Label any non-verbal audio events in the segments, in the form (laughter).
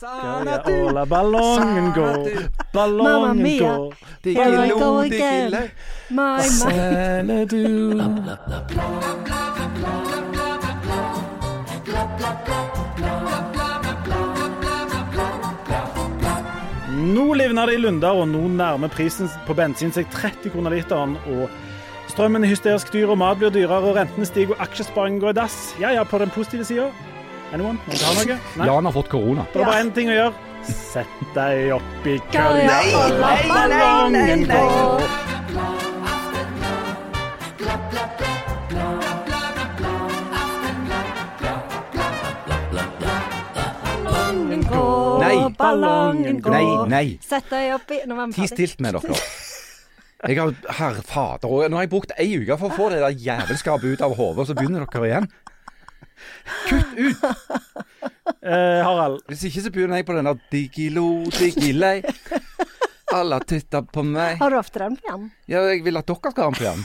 Og la ballongen gå, Mamma ballongen mia. gå. Here I go again. My, my. Sender du Nå livner det i Lunder, og nå nærmer prisen på bensin seg 30 kroner literen. Og strømmen er hysterisk dyr, og mat blir dyrere, og rentene stiger, og aksjesparingen går i dass. Ja ja, på den positive sida. Anyone? Noen noe? Nei? Jan har fått korona. Det er bare én ting å gjøre. Sett deg opp i kølla. holde La ballongen gå. Ballongen går, Nei. ballongen går. Nei, nei. Sett deg oppi Nå var vi Ti ferdig. stilt med dere. Jeg har, herre fader, og nå har jeg brukt ei uke for å få det der jævelskapet ut av hodet, og så begynner dere igjen. Kutt ut! Eh, Harald, Hvis ikke så begynner jeg på den der digilo, digilei. Alle titter på meg. Har du ofte den på Jan? Ja, jeg vil at dere skal ha den på igjen.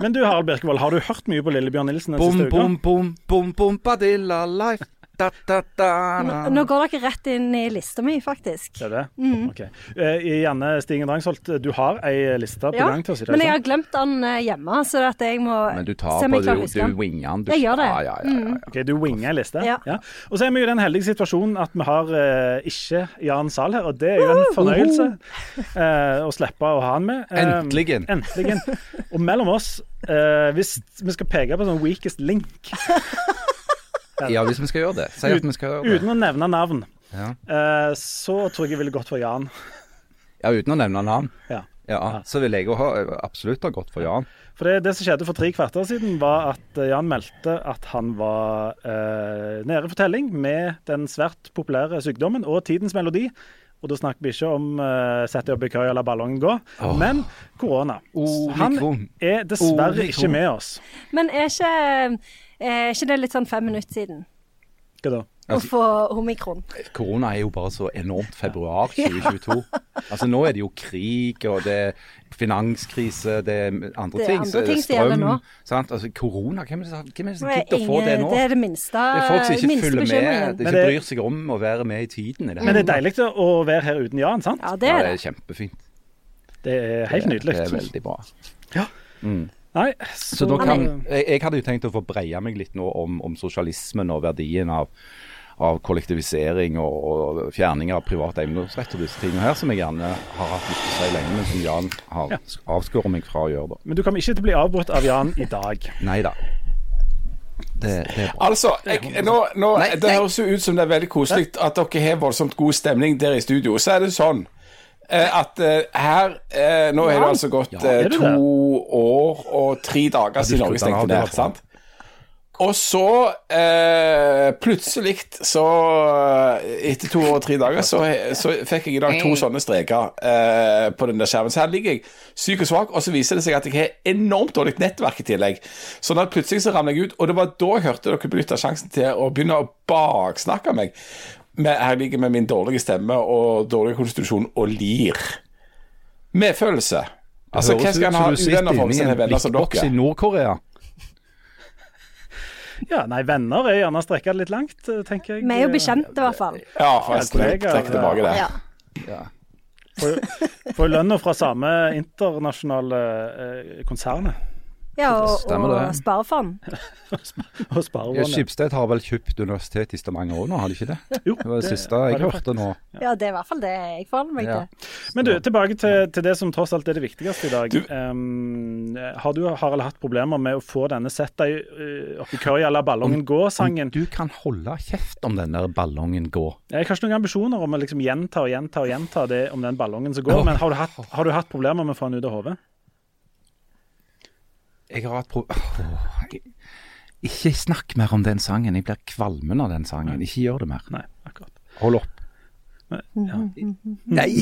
men du Harald Birkevold, har du hørt mye på Lillebjørn Nilsen den Bom, siste uka? bom, bom, bom, bom, badilla life. Da, da, da, Nå, nå går dere rett inn i lista mi, faktisk. Det er det? Ok. Eh, Janne Stigen Drangsholt, du har ei liste på Ja, gang til oss i dag? Men jeg har glemt den eh, hjemme, så at jeg må Men du tar se på, du, du winger den. du- Jeg gjør det. Ja, ja, ja, ja, ja. Ok, Du winger ei liste? Ja. Og så er vi jo i den heldige situasjonen at vi har uh, ikke Jan Zahl her, og det er jo en fornøyelse uh, å slippe å ha han med. Uh, Endeligen. Endeligen. Og mellom oss, eh, hvis vi skal peke på sånn weakest link, (laughs) Ja, hvis vi skal gjøre det. Si at vi skal gjøre det. uten å nevne navn, Ja. eh, så tror jeg jeg ville gått for Jan. ja, uten å nevne navn. Ja. Ja, så vil jeg jo ha, absolutt ha gått for Jan. For det, det som skjedde for tre kvarter siden, var at eh, Jan meldte at han var eh, nede for telling med den svært populære sykdommen og tidens melodi. Og da snakker vi ikke om uh, sette opp i køy og la ballongen gå', oh. men korona. Han er dessverre oh, ikke med oss. Men er ikke, er ikke det litt sånn fem minutter siden Hva da? å Altså- få omikron? Korona er jo bare så enormt februar 2022. Altså Nå er det jo krig, og det er finanskrise, det er andre Det er ting. andre ting strøm. Sant? Altså Korona, hvem er det som er det er gidder å få det nå? det er det minste, Det er folk som ikke følger med, de ikke bryr seg om å være med i tiden. i det. Men det er deilig å- å være her uten Jan, sant? Ja, det er det det. er kjempefint. Det er helt nydelig. Det er veldig bra. Nei, Så da kan, jeg, jeg hadde jo tenkt å få breie meg litt nå om, om sosialismen og verdien av, av kollektivisering og, og fjerning av privat eiendomsrett og disse tingene her, som jeg gjerne har hatt lyst til å si lenge, men som Jan har Ja. avskåret meg fra å gjøre. da. Men du kommer ikke til å bli avbrutt av Jan i dag. (laughs) Nei da. Det, det er bra. Altså, jeg, nå, nå, det høres jo ut som det er veldig koselig at dere har voldsomt god stemning der i studio. Så er det sånn at eh, her eh, Nå er det altså gått Ja, eh, det to det? år og tre dager siden Norge stengte det ned. sant? Og så eh, plutselig så eh, Etter to år og tre dager så, så fikk jeg i dag to sånne streker eh, på den der skjermen. Så her ligger jeg syk og svak, og så viser det seg at jeg har enormt dårlig nettverk i tillegg. Sånn at plutselig så ramler jeg ut, og det var da jeg hørte dere benytta sjansen til å begynne å baksnakke meg. Med, her ligger med min dårlige stemme og dårlige konstitusjon og lir. Medfølelse. Altså, hva skal en ha uvenner for hvis en er venner som dere? i? Nord-Korea. Ja, nei, venner er gjerne strekka litt langt, eh, tenker jeg. Vi er jo bekjente, i hvert fall. Ja, forresten. Jeg trekker tilbake det. Ja. Ja. Får- Får lønna fra samme internasjonale eh, konsernet. Ja, og, Stemmer og sparefond. (laughs) (laughs) Og Ja, sparevannet. Skipsted har vel kjøpt universitet i Stavanger òg nå, har de ikke det? (laughs) Jo, Det var det det siste jeg hørte nå. Ja, det er i hvert fall det jeg forholder meg Ja. til. Men du, tilbake til, til det som tross alt er det viktigste i dag. Du- um, har du Harald, hatt problemer med å få denne 'Sett deg uh, oppi curry la ballongen gå'-sangen? du kan holde kjeft om den der ballongen går. Jeg har ikke noen ambisjoner om å liksom gjenta og gjenta og gjenta det om den ballongen som går, oh. men har du, hatt, har du hatt problemer med å få den ut av hodet? Jeg har hatt pro... Jeg- Ikke snakk mer om den sangen. Jeg blir kvalmen av den sangen. Ikke gjør det mer. Nei, akkurat. Hold opp. Ja. Nei! (laughs)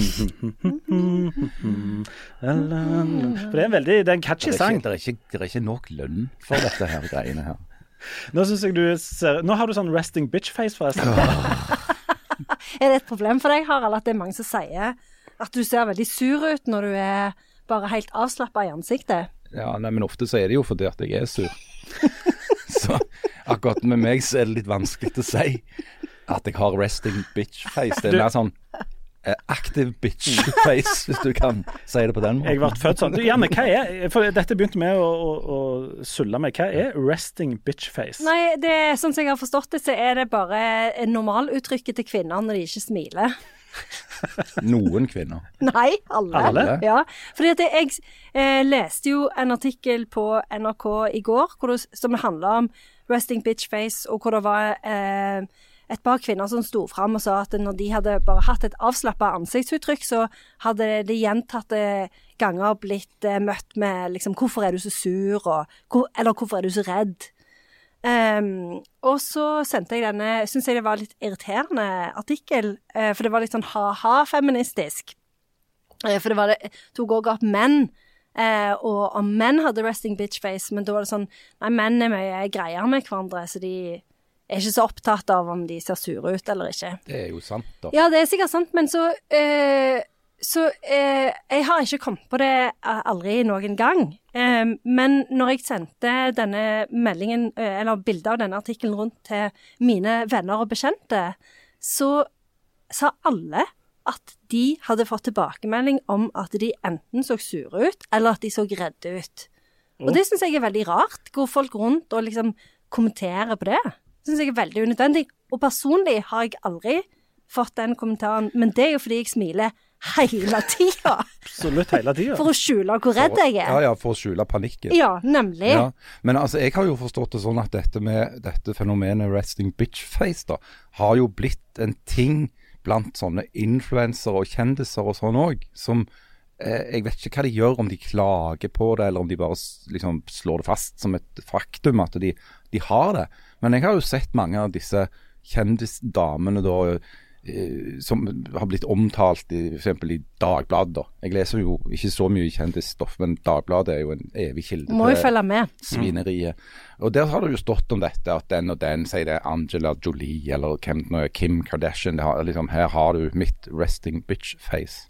For det er en veldig det er en catchy sang. det, er ikke, det er ikke nok lønn for dette her greiene her. (laughs) Nå syns jeg du ser Nå har du sånn resting bitch-face, forresten. (laughs) Er det et problem for deg, Harald, at det er mange som sier at du ser veldig sur ut når du er bare helt avslappa i ansiktet? Ja, nei, Men ofte så er det jo fordi at jeg er sur. (laughs) Så akkurat med meg så er det litt vanskelig å si. at jeg har resting bitch face. Det er mer sånn eh, active bitch (laughs) face, hvis du kan si det på den måten. Jeg ble født sånn. Du, Janne, hva er For dette begynte med å, å, å sulle meg. Hva er resting bitch face? Nei, det, sånn som jeg har forstått det, så er det bare normaluttrykket til kvinner når de ikke smiler. Noen kvinner. (laughs) Nei, alle. Alle? Ja, fordi at jeg eh, leste jo en artikkel på NRK i går det, som handla om resting bitch face, og hvor det var eh, et par kvinner som sto fram og sa at når de hadde bare hatt et avslappa ansiktsuttrykk, så hadde de gjentatte ganger blitt eh, møtt med liksom 'Hvorfor er du så sur?' og eller 'Hvorfor er du så redd?' Ehm, og så sendte jeg denne Syns jeg det var litt irriterende artikkel, uh, for det var litt sånn ha-ha-feministisk. Uh, For det var det, tok òg opp menn, Uh, og om menn hadde resting bitch face, men da var det sånn Nei, menn er mye greiere med hverandre, så de er ikke så opptatt av om de ser sure ut eller ikke. Det er jo sant, da. Ja, det er sikkert sant, men så eh, Så eh, jeg har ikke kommet på det eh, aldri noen gang. Eh, men når jeg sendte denne meldingen, eh, eller bildet av denne artikkelen rundt til mine venner og bekjente, så sa alle at de hadde fått tilbakemelding om at de enten så sure ut, eller at de så redde ut. Og det syns jeg er veldig rart. Går folk rundt og liksom kommenterer på det? Syns jeg er veldig unødvendig. Og personlig har jeg aldri fått den kommentaren, men det er jo fordi jeg smiler hele tida. Absolutt hele tida. For å skjule hvor redd jeg er. ja, for å skjule panikken. Ja, nemlig. Ja, men altså, jeg har jo forstått det sånn at dette med dette fenomenet resting bitch face da, har jo blitt en ting blant sånne influensere og kjendiser og sånn òg, som eh, Jeg vet ikke hva de gjør, om de klager på det, eller om de bare liksom slår det fast som et faktum at de, de har det. Men jeg har jo sett mange av disse kjendisdamene da som har blitt omtalt i f.eks. i Dagbladet. da. Jeg leser jo ikke så mye kjendisstoff, men Dagbladet er jo en evig kilde Må til følge med. svineriet. Og der har det jo stått om dette, at den og den sier det er Angela Jolie eller er, Kim Kardashian. Det har, liksom, her har du mitt resting bitch face.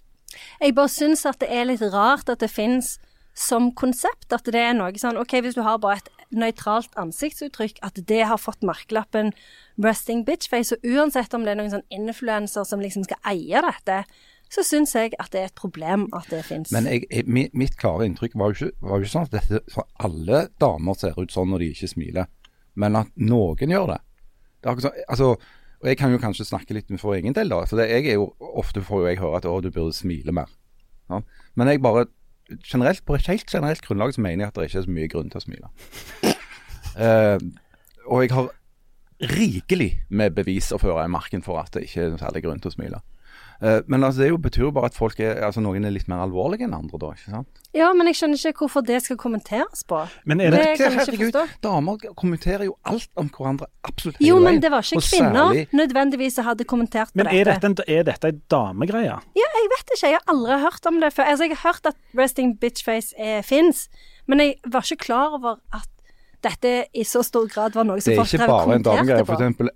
Jeg bare syns at det er litt rart at det fins som konsept. At det er noe sånn OK, hvis du har bare et nøytralt ansiktsuttrykk, at det har fått merkelappen resting bitch face. Og uansett om det er noen sånn influenser som liksom skal eie dette, så syns jeg at det er et problem at det fins. Men jeg, jeg, mitt klare inntrykk var jo ikke, var jo ikke sånn at dette, for alle damer ser ut sånn når de ikke smiler, men at noen gjør det. det er sånn, altså, og Jeg kan jo kanskje snakke litt for egen del, da. For det, jeg er jo, ofte får jo jeg høre at å, du burde smile mer. Ja. Men jeg bare generelt, på et helt generelt grunnlag så mener jeg at det ikke er så mye grunn til å smile. uh, (laughs) og jeg har rikelig med bevis å føre i marken for at det ikke er noe særlig grunn til å smile. Eh, men altså, det jo, betyr jo bare at folk er, altså, noen er litt mer alvorlige enn andre, da. ikke sant? Ja, men jeg skjønner ikke hvorfor det skal kommenteres på. Men er det, Det kan jeg ikke forstå. damer kommenterer jo alt om hverandre absolutt hele Jo, men det var ikke kvinner særlig- nødvendigvis som hadde kommentert på men er dette. Men en, er dette en damegreie? Ja, jeg vet ikke. Jeg har aldri hørt om det før. Altså, jeg har hørt at resting bitchface fins, men jeg var ikke klar over at dette i så stor grad var noe som Det er ikke bare en damegreie. kommenterte For eksempel,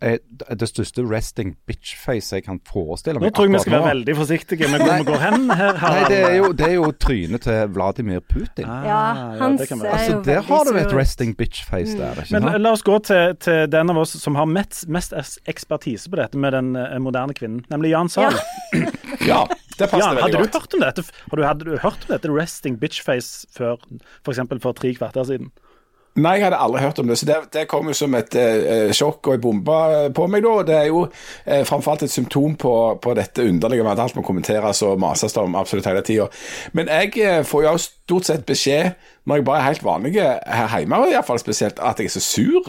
er det største resting bitch-face jeg kan forestille meg. Nå tror jeg vi skal være veldig forsiktige med hvor vi går hen her. Nei, det er, jo, det er jo trynet til Vladimir Putin. Ah, Ja, han det kan ser være. altså, Der har du et resting bitch-face der. ikke Men sant? la oss gå til, til den av oss som har mest, mest ekspertise på dette med den eh, moderne kvinnen, nemlig Jan Sahl. Ja, (laughs) det passer Jan, hadde veldig du hørt om dette? Har du, hadde du hørt om dette resting bitchface før f.eks. for, for tre kvarter siden? Nei, jeg hadde aldri hørt om det, så det, det kom jo som et eh, sjokk og en bombe på meg. da. Det er jo eh, framfor alt et symptom på, på dette underlige med at alt må kommenteres og mases om absolutt hele tida. Men jeg eh, får jo stort sett beskjed, når jeg bare er helt vanlig her hjemme, i hvert fall spesielt, at jeg er så sur.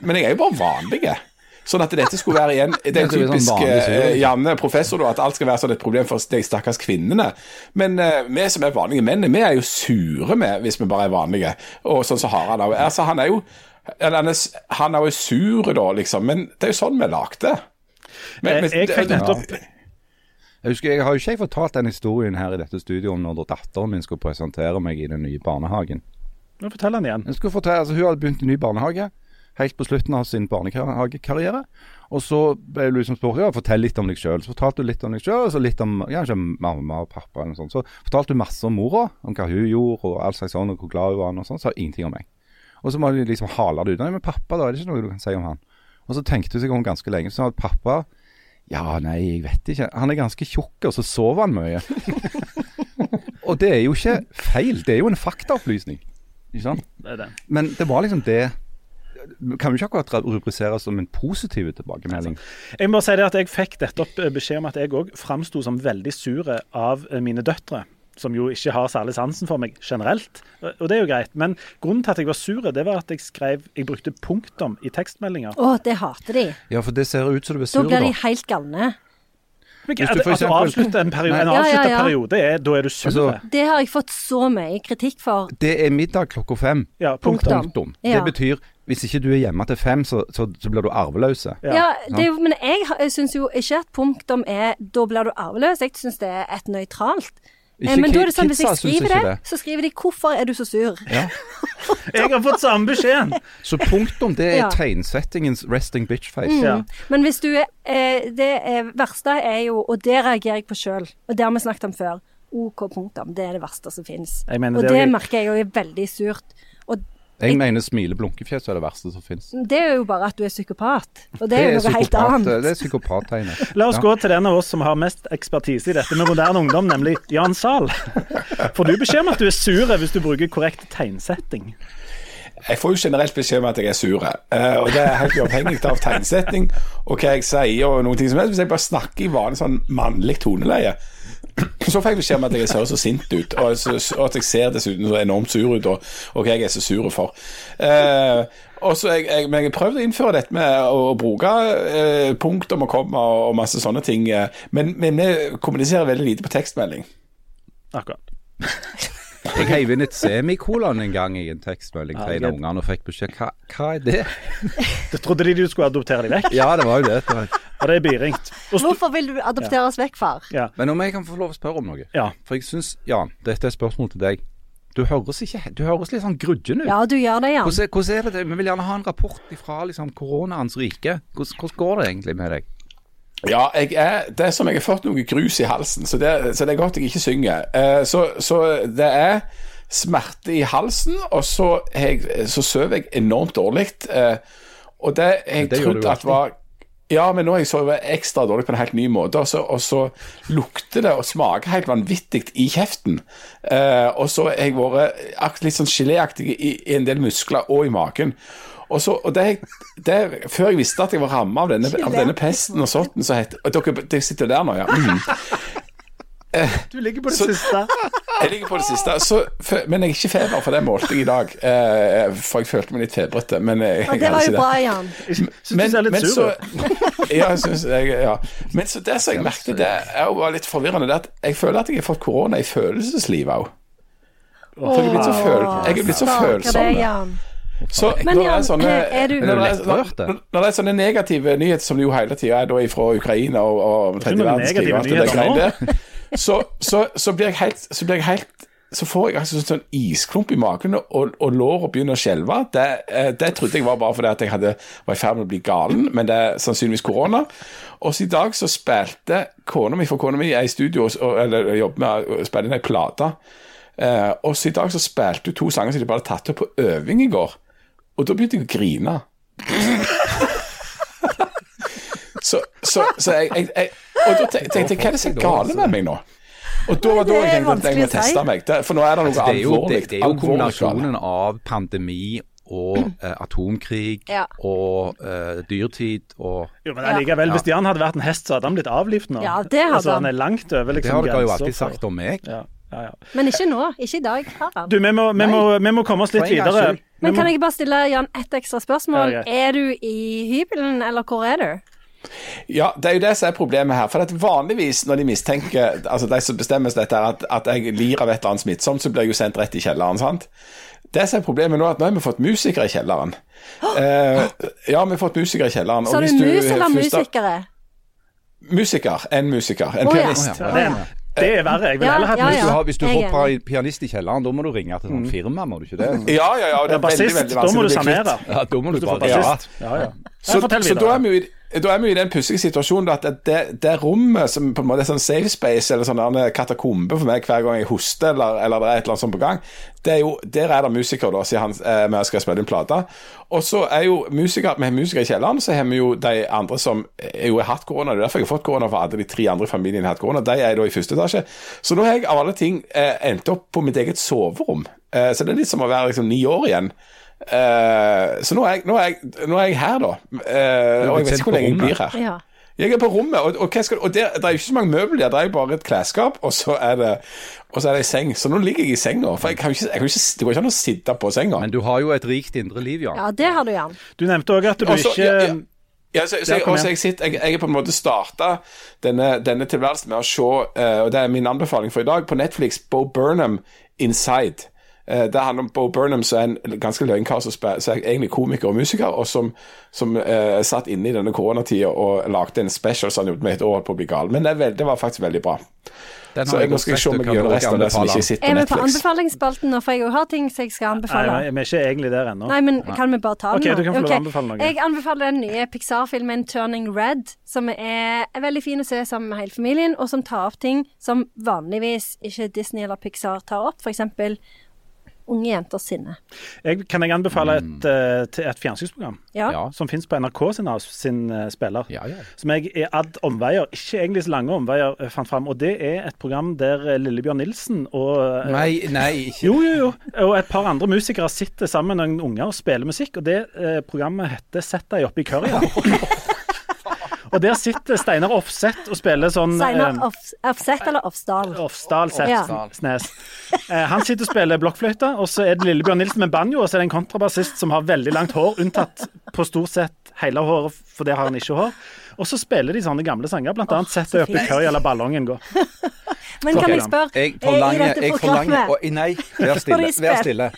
Men jeg er jo bare vanlig. Sånn at dette skulle være igjen den typiske er sånn eh, Janne professor, da, at alt skal være sånn et problem for de stakkars kvinnene. Men uh, vi som er vanlige menn, vi er jo sure med hvis vi bare er vanlige. Og sånn som Harald òg. Altså, han er jo eller han er, han er jo sur, da, liksom. Men det er jo sånn vi lagde. Men- Jeg, men- jeg jeg, nettopp Jeg husker, jeg har jo ikke jeg fortalt den historien her i dette studioet om når datteren min skulle presentere meg i den nye barnehagen. Nå Fortell den igjen. Jeg skulle fortelle, altså Hun hadde begynt i ny barnehage, helt på slutten av sin barnehagekarriere. Og så ble hun liksom spurt ja, fortell litt om deg sjøl. Så fortalte hun litt om deg sjøl, og så litt om kanskje mamma og pappa. eller noe sånt. Så fortalte hun masse om mora, om hva hun gjorde, og alt slags sånn, og hvor glad hun var. og sånn, Så sa ingenting om meg. Og så må de liksom hale det ut. Nei, men pappa, da, er det ikke noe du kan si om han? Og så tenkte hun seg om ganske lenge. Så sa pappa Ja, nei, jeg vet ikke. Han er ganske tjukk, og så sover han mye. (laughs) og det er jo ikke feil. Det er jo en faktaopplysning. Ikke sant? Det er det. Men det var liksom det Kan jo ikke akkurat rubriseres som en positiv tilbakemelding. Jeg må si det at jeg fikk dette opp eh, beskjed om at jeg òg framsto som veldig sure av eh, mine døtre. Som jo ikke har særlig sansen for meg generelt, og det er jo greit. Men grunnen til at jeg var sur, det var at jeg skrev Jeg brukte punktum i tekstmeldinger. Å, det hater de. Ja, for det ser ut som du er Da Da blir de helt galne. Hvis du altså, for eksempel- avslutte en, periode, en. Ja, ja, ja. periode, er, da er du sur. Altså- Det har jeg fått så mye kritikk for. Det er middag klokka fem. ja, punktum. Punktum. Punktum. Ja. Det betyr hvis ikke du er hjemme til fem, så, så, så blir du arveløs. Ja. Ja, det er jo, men jeg, jeg syns jo ikke at punktum er Da blir du arveløs. Jeg syns det er et nøytralt. Ikke Eh, men da er det sånn, hvis jeg skriver det, det, så skriver de 'Hvorfor er du så sur?' (laughs) Jeg har fått samme beskjeden! Så punktum, det er Ja. tegnsettingens resting bitch face. Mm. Ja. Men hvis du er eh, Det er, verste er jo, og det reagerer jeg på sjøl, og det har vi snakket om før, OK punktum. Det er det verste som fins. Og det det er merker jeg jo er veldig surt. Og Jeg mener smile-blunkefjes er det verste som finnes. det er jo bare at du er psykopat, og det er jo noe helt annet. Det er psykopattegnet. (laughs) La oss Ja. gå til den av oss som har mest ekspertise i dette med moderne ungdom, nemlig Jan Zahl. Får du beskjed om at du er sur hvis du bruker korrekt tegnsetting? Jeg får jo generelt beskjed om at jeg er sur, eh, og det er helt uavhengig av tegnsetting og hva jeg sier og noen ting som helst. Hvis jeg bare snakker i vanlig sånn mannlig toneleie, så fikk jeg beskjed om at jeg ser så sint ut, og, at jeg ser dessuten så enormt sur ut, og, og hva jeg er så sur for. Eh, og så jeg, jeg, men jeg har prøvd å innføre dette med å bruke eh, punkt om å og, og masse sånne ting, eh, men, men vi kommuniserer veldig lite på tekstmelding. Akkurat. (laughs) Jeg heiv inn et semikolon en gang i en tekstmelding til en av ungene og fikk beskjed hva, hva er det? Det trodde de du skulle adoptere dem vekk, Ja, det var jo det. det var... og det er biringt. Og Hvorfor vil du adoptere oss vekk, far? Ja. Men om jeg kan få lov å spørre om noe? Ja. For jeg syns, Jan, dette er et spørsmål til deg. Du høres, ikke, du høres litt sånn grudgen ut. Ja, du gjør det, Jan. Hvordan, hvordan er det det? Vi vil gjerne ha en rapport fra liksom, koronaens rike. Hvordan, hvordan går det egentlig med deg? Ja, jeg er, det er som jeg har fått noe grus i halsen, så det, så det er godt jeg ikke synger. Eh, så, så det er smerte i halsen, og så, jeg, så sover jeg enormt dårlig. Eh, og det jeg det trodde at var ja, men nå har jeg sovet ekstra dårlig på en helt ny måte, og så, og så lukter det og smaker helt vanvittig i kjeften. Eh, og så har jeg vært litt sånn geléaktig i, i en del muskler og i magen. Og så, og det, det, Før jeg visste at jeg var ramma av, av denne pesten og sånn, så het og Dere, dere sitter der nå, ja. Mm. Du ligger på det Så- siste. Jeg ligger på det siste. Så, for, men jeg er ikke feber, for det målte jeg i dag. Eh, for jeg følte meg litt febrete. Men jeg, Ja, jeg det var jo bra, Jan. Syns du ser litt sur ut. (laughs) ja, syns jeg, ja. Men så det som jeg merket, det er jo litt forvirrende, det at jeg føler at jeg har fått korona i følelseslivet òg. For jeg er blitt så, føl jeg er blitt så følsom. Så Men når det Jan, er sånne, er du- når det er, når, når det er sånne negative nyheter som det jo hele tida er da fra Ukraina og, og tredje verdenskrig og alt det greiene der, så, så, så blir jeg helt Så blir jeg helt så får jeg altså sånn isklump i magen, og, og låret begynner å skjelve. Det, eh, det trodde jeg var bare fordi at jeg hadde, var i ferd med å bli galen, men det er sannsynligvis korona. Og så i dag så spilte kona mi, for kona mi er i studio og, eller jobber med å spille inn ei plate. Eh, og så i dag så spilte hun to sanger som de bare hadde tatt opp på øving i går. Og da begynte jeg å grine. så så, så jeg, jeg, jeg Og da tenkte jeg hva er det som er gale med meg nå? Og da var da Det jeg tenkte at jeg må teste meg. For nå er det noe Det er jo, det, alvorlig. det er jo kombinasjonen av pandemi og eh, atomkrig Ja. og eh, dyrtid og Jo, men allikevel, Hvis Jan hadde vært en hest, så hadde han blitt avlivet nå. Ja, det hadde altså, han. han er langt over Det liksom, har dere jo alltid sagt om meg. Ja, ja, ja. Men ikke nå. Ikke i dag, Harald. Du, vi må, vi, må, vi må komme oss litt videre. Men kan jeg bare stille Jan ett ekstra spørsmål? Ja. Er du i hybelen, eller hvor er du? Ja, det er jo det som er problemet her. For at vanligvis når de mistenker, altså de som bestemmer seg dette, at, at jeg lir av et eller annet smittsomt, så blir jeg jo sendt rett i kjelleren. sant? Det som er problemet nå, er at nå har vi fått musikere i kjelleren. Eh, ja, vi har fått musikere i kjelleren. Sa du mus eller musikere? Musiker. En musiker. En oh, ja. pianist. Ja, det, er, det er verre. Jeg vil Ja, heller ha ja, ja, Hvis du, har, hvis du får pianist i kjelleren, da må du ringe til noen firma, må du ikke det? (laughs) Ja, ja, ja. Det er bassist, veldig, veldig veldig da må vanskelig du sanere. Ja, da må du Du bare ja. Ja, ja. Så, så da er vi jo i, da er vi i den pussige situasjonen at det, det rommet som på en måte er sånn safe space, eller sånn katakombe for meg hver gang jeg hoster, eller, eller det er et eller annet sånt på gang, det er jo, der er det musikere, da, siden han, eh, vi skal spille inn plate. Og så er jo musikere, vi har musikere i kjelleren, så har vi jo de andre som jo har hatt korona. Det er derfor jeg har fått korona, for alle de tre andre i familien har hatt korona. De er da i første etasje. Så nå har jeg av alle ting eh, endt opp på mitt eget soverom. Eh, så det er litt som å være liksom ni år igjen. Eh, så nå er, jeg, nå, er jeg, nå er, jeg, her, da. Uh, og jeg vet ikke hvor lenge jeg blir her. Ja. Jeg er på rommet, og, og, skal, og der, det er jo ikke så mange møbler der, det er jo bare et klesskap, og så er det og så er det ei seng. Så nå ligger jeg i senga. For jeg kan ikke, jeg kan ikke, det går ikke an å sitte på senga. Men du har jo et rikt indre liv, Jan. Ja, det har du, Jan. Du nevnte òg at du Også, ikke ja, ja. Ja, så, så jeg, også, jeg, sitter, jeg, jeg er på en måte starta denne, denne tilværelsen med å se, uh, og det er min anbefaling for i dag, på Netflix, Bo Burnham Inside. Uh, det handler om Bo Burnham, som er en ganske løgnkar som er egentlig komiker og musiker, og som, som uh, satt inne i denne koronatida og lagde en special som han gjorde med et år på å bli gal. Men det, veld, det var faktisk veldig bra. Så jeg nå skal jeg se meg gjennom resten av det som ikke sitter på Er vi på Netflix. anbefalingsspalten nå, for jeg har ting som jeg skal anbefale? Nei, vi er ikke egentlig der ennå. Nei, men kan vi bare ta den Ok, nå? du kan få lov anbefale noe. Jeg anbefaler den nye Pixar-filmen 'Turning Red', som er veldig fin å se sammen med hele familien, og som tar opp ting som vanligvis ikke Disney eller Pixar tar opp, f.eks. unge jenters sinne. Jeg, kan jeg anbefale et, mm. et fjernsynsprogram Ja. Som finnes på NRK sin, sin eh, spiller? Ja, ja. Som jeg er ad omveier, ikke egentlig så lange omveier, eh, fant fram. Og det er et program der eh, Lillebjørn Nilsen og eh, Nei, nei, ikke Jo, jo, jo. Og et par andre musikere sitter sammen med noen unger og spiller musikk. Og det eh, programmet heter 'Sett deg oppi currya'. (laughs) og der sitter Steinar Offset og spiller sånn Steinar eh, Offset eller Offsdal? Offsdal. Snes. Eh, han sitter og spiller blokkfløyte, og så er det Lillebjørn Nilsen med banjo, og så er det en kontrabassist som har veldig langt hår, unntatt på stort sett hele håret, for det har han ikke hår. Og så spiller de sånne gamle sanger, blant annet 'Sett deg oppi fint. currya' eller 'Ballongen gå'. Men kan jeg spørre, Jeg forlanger, dette jeg forlanger Nei, vær stille. Vær stille.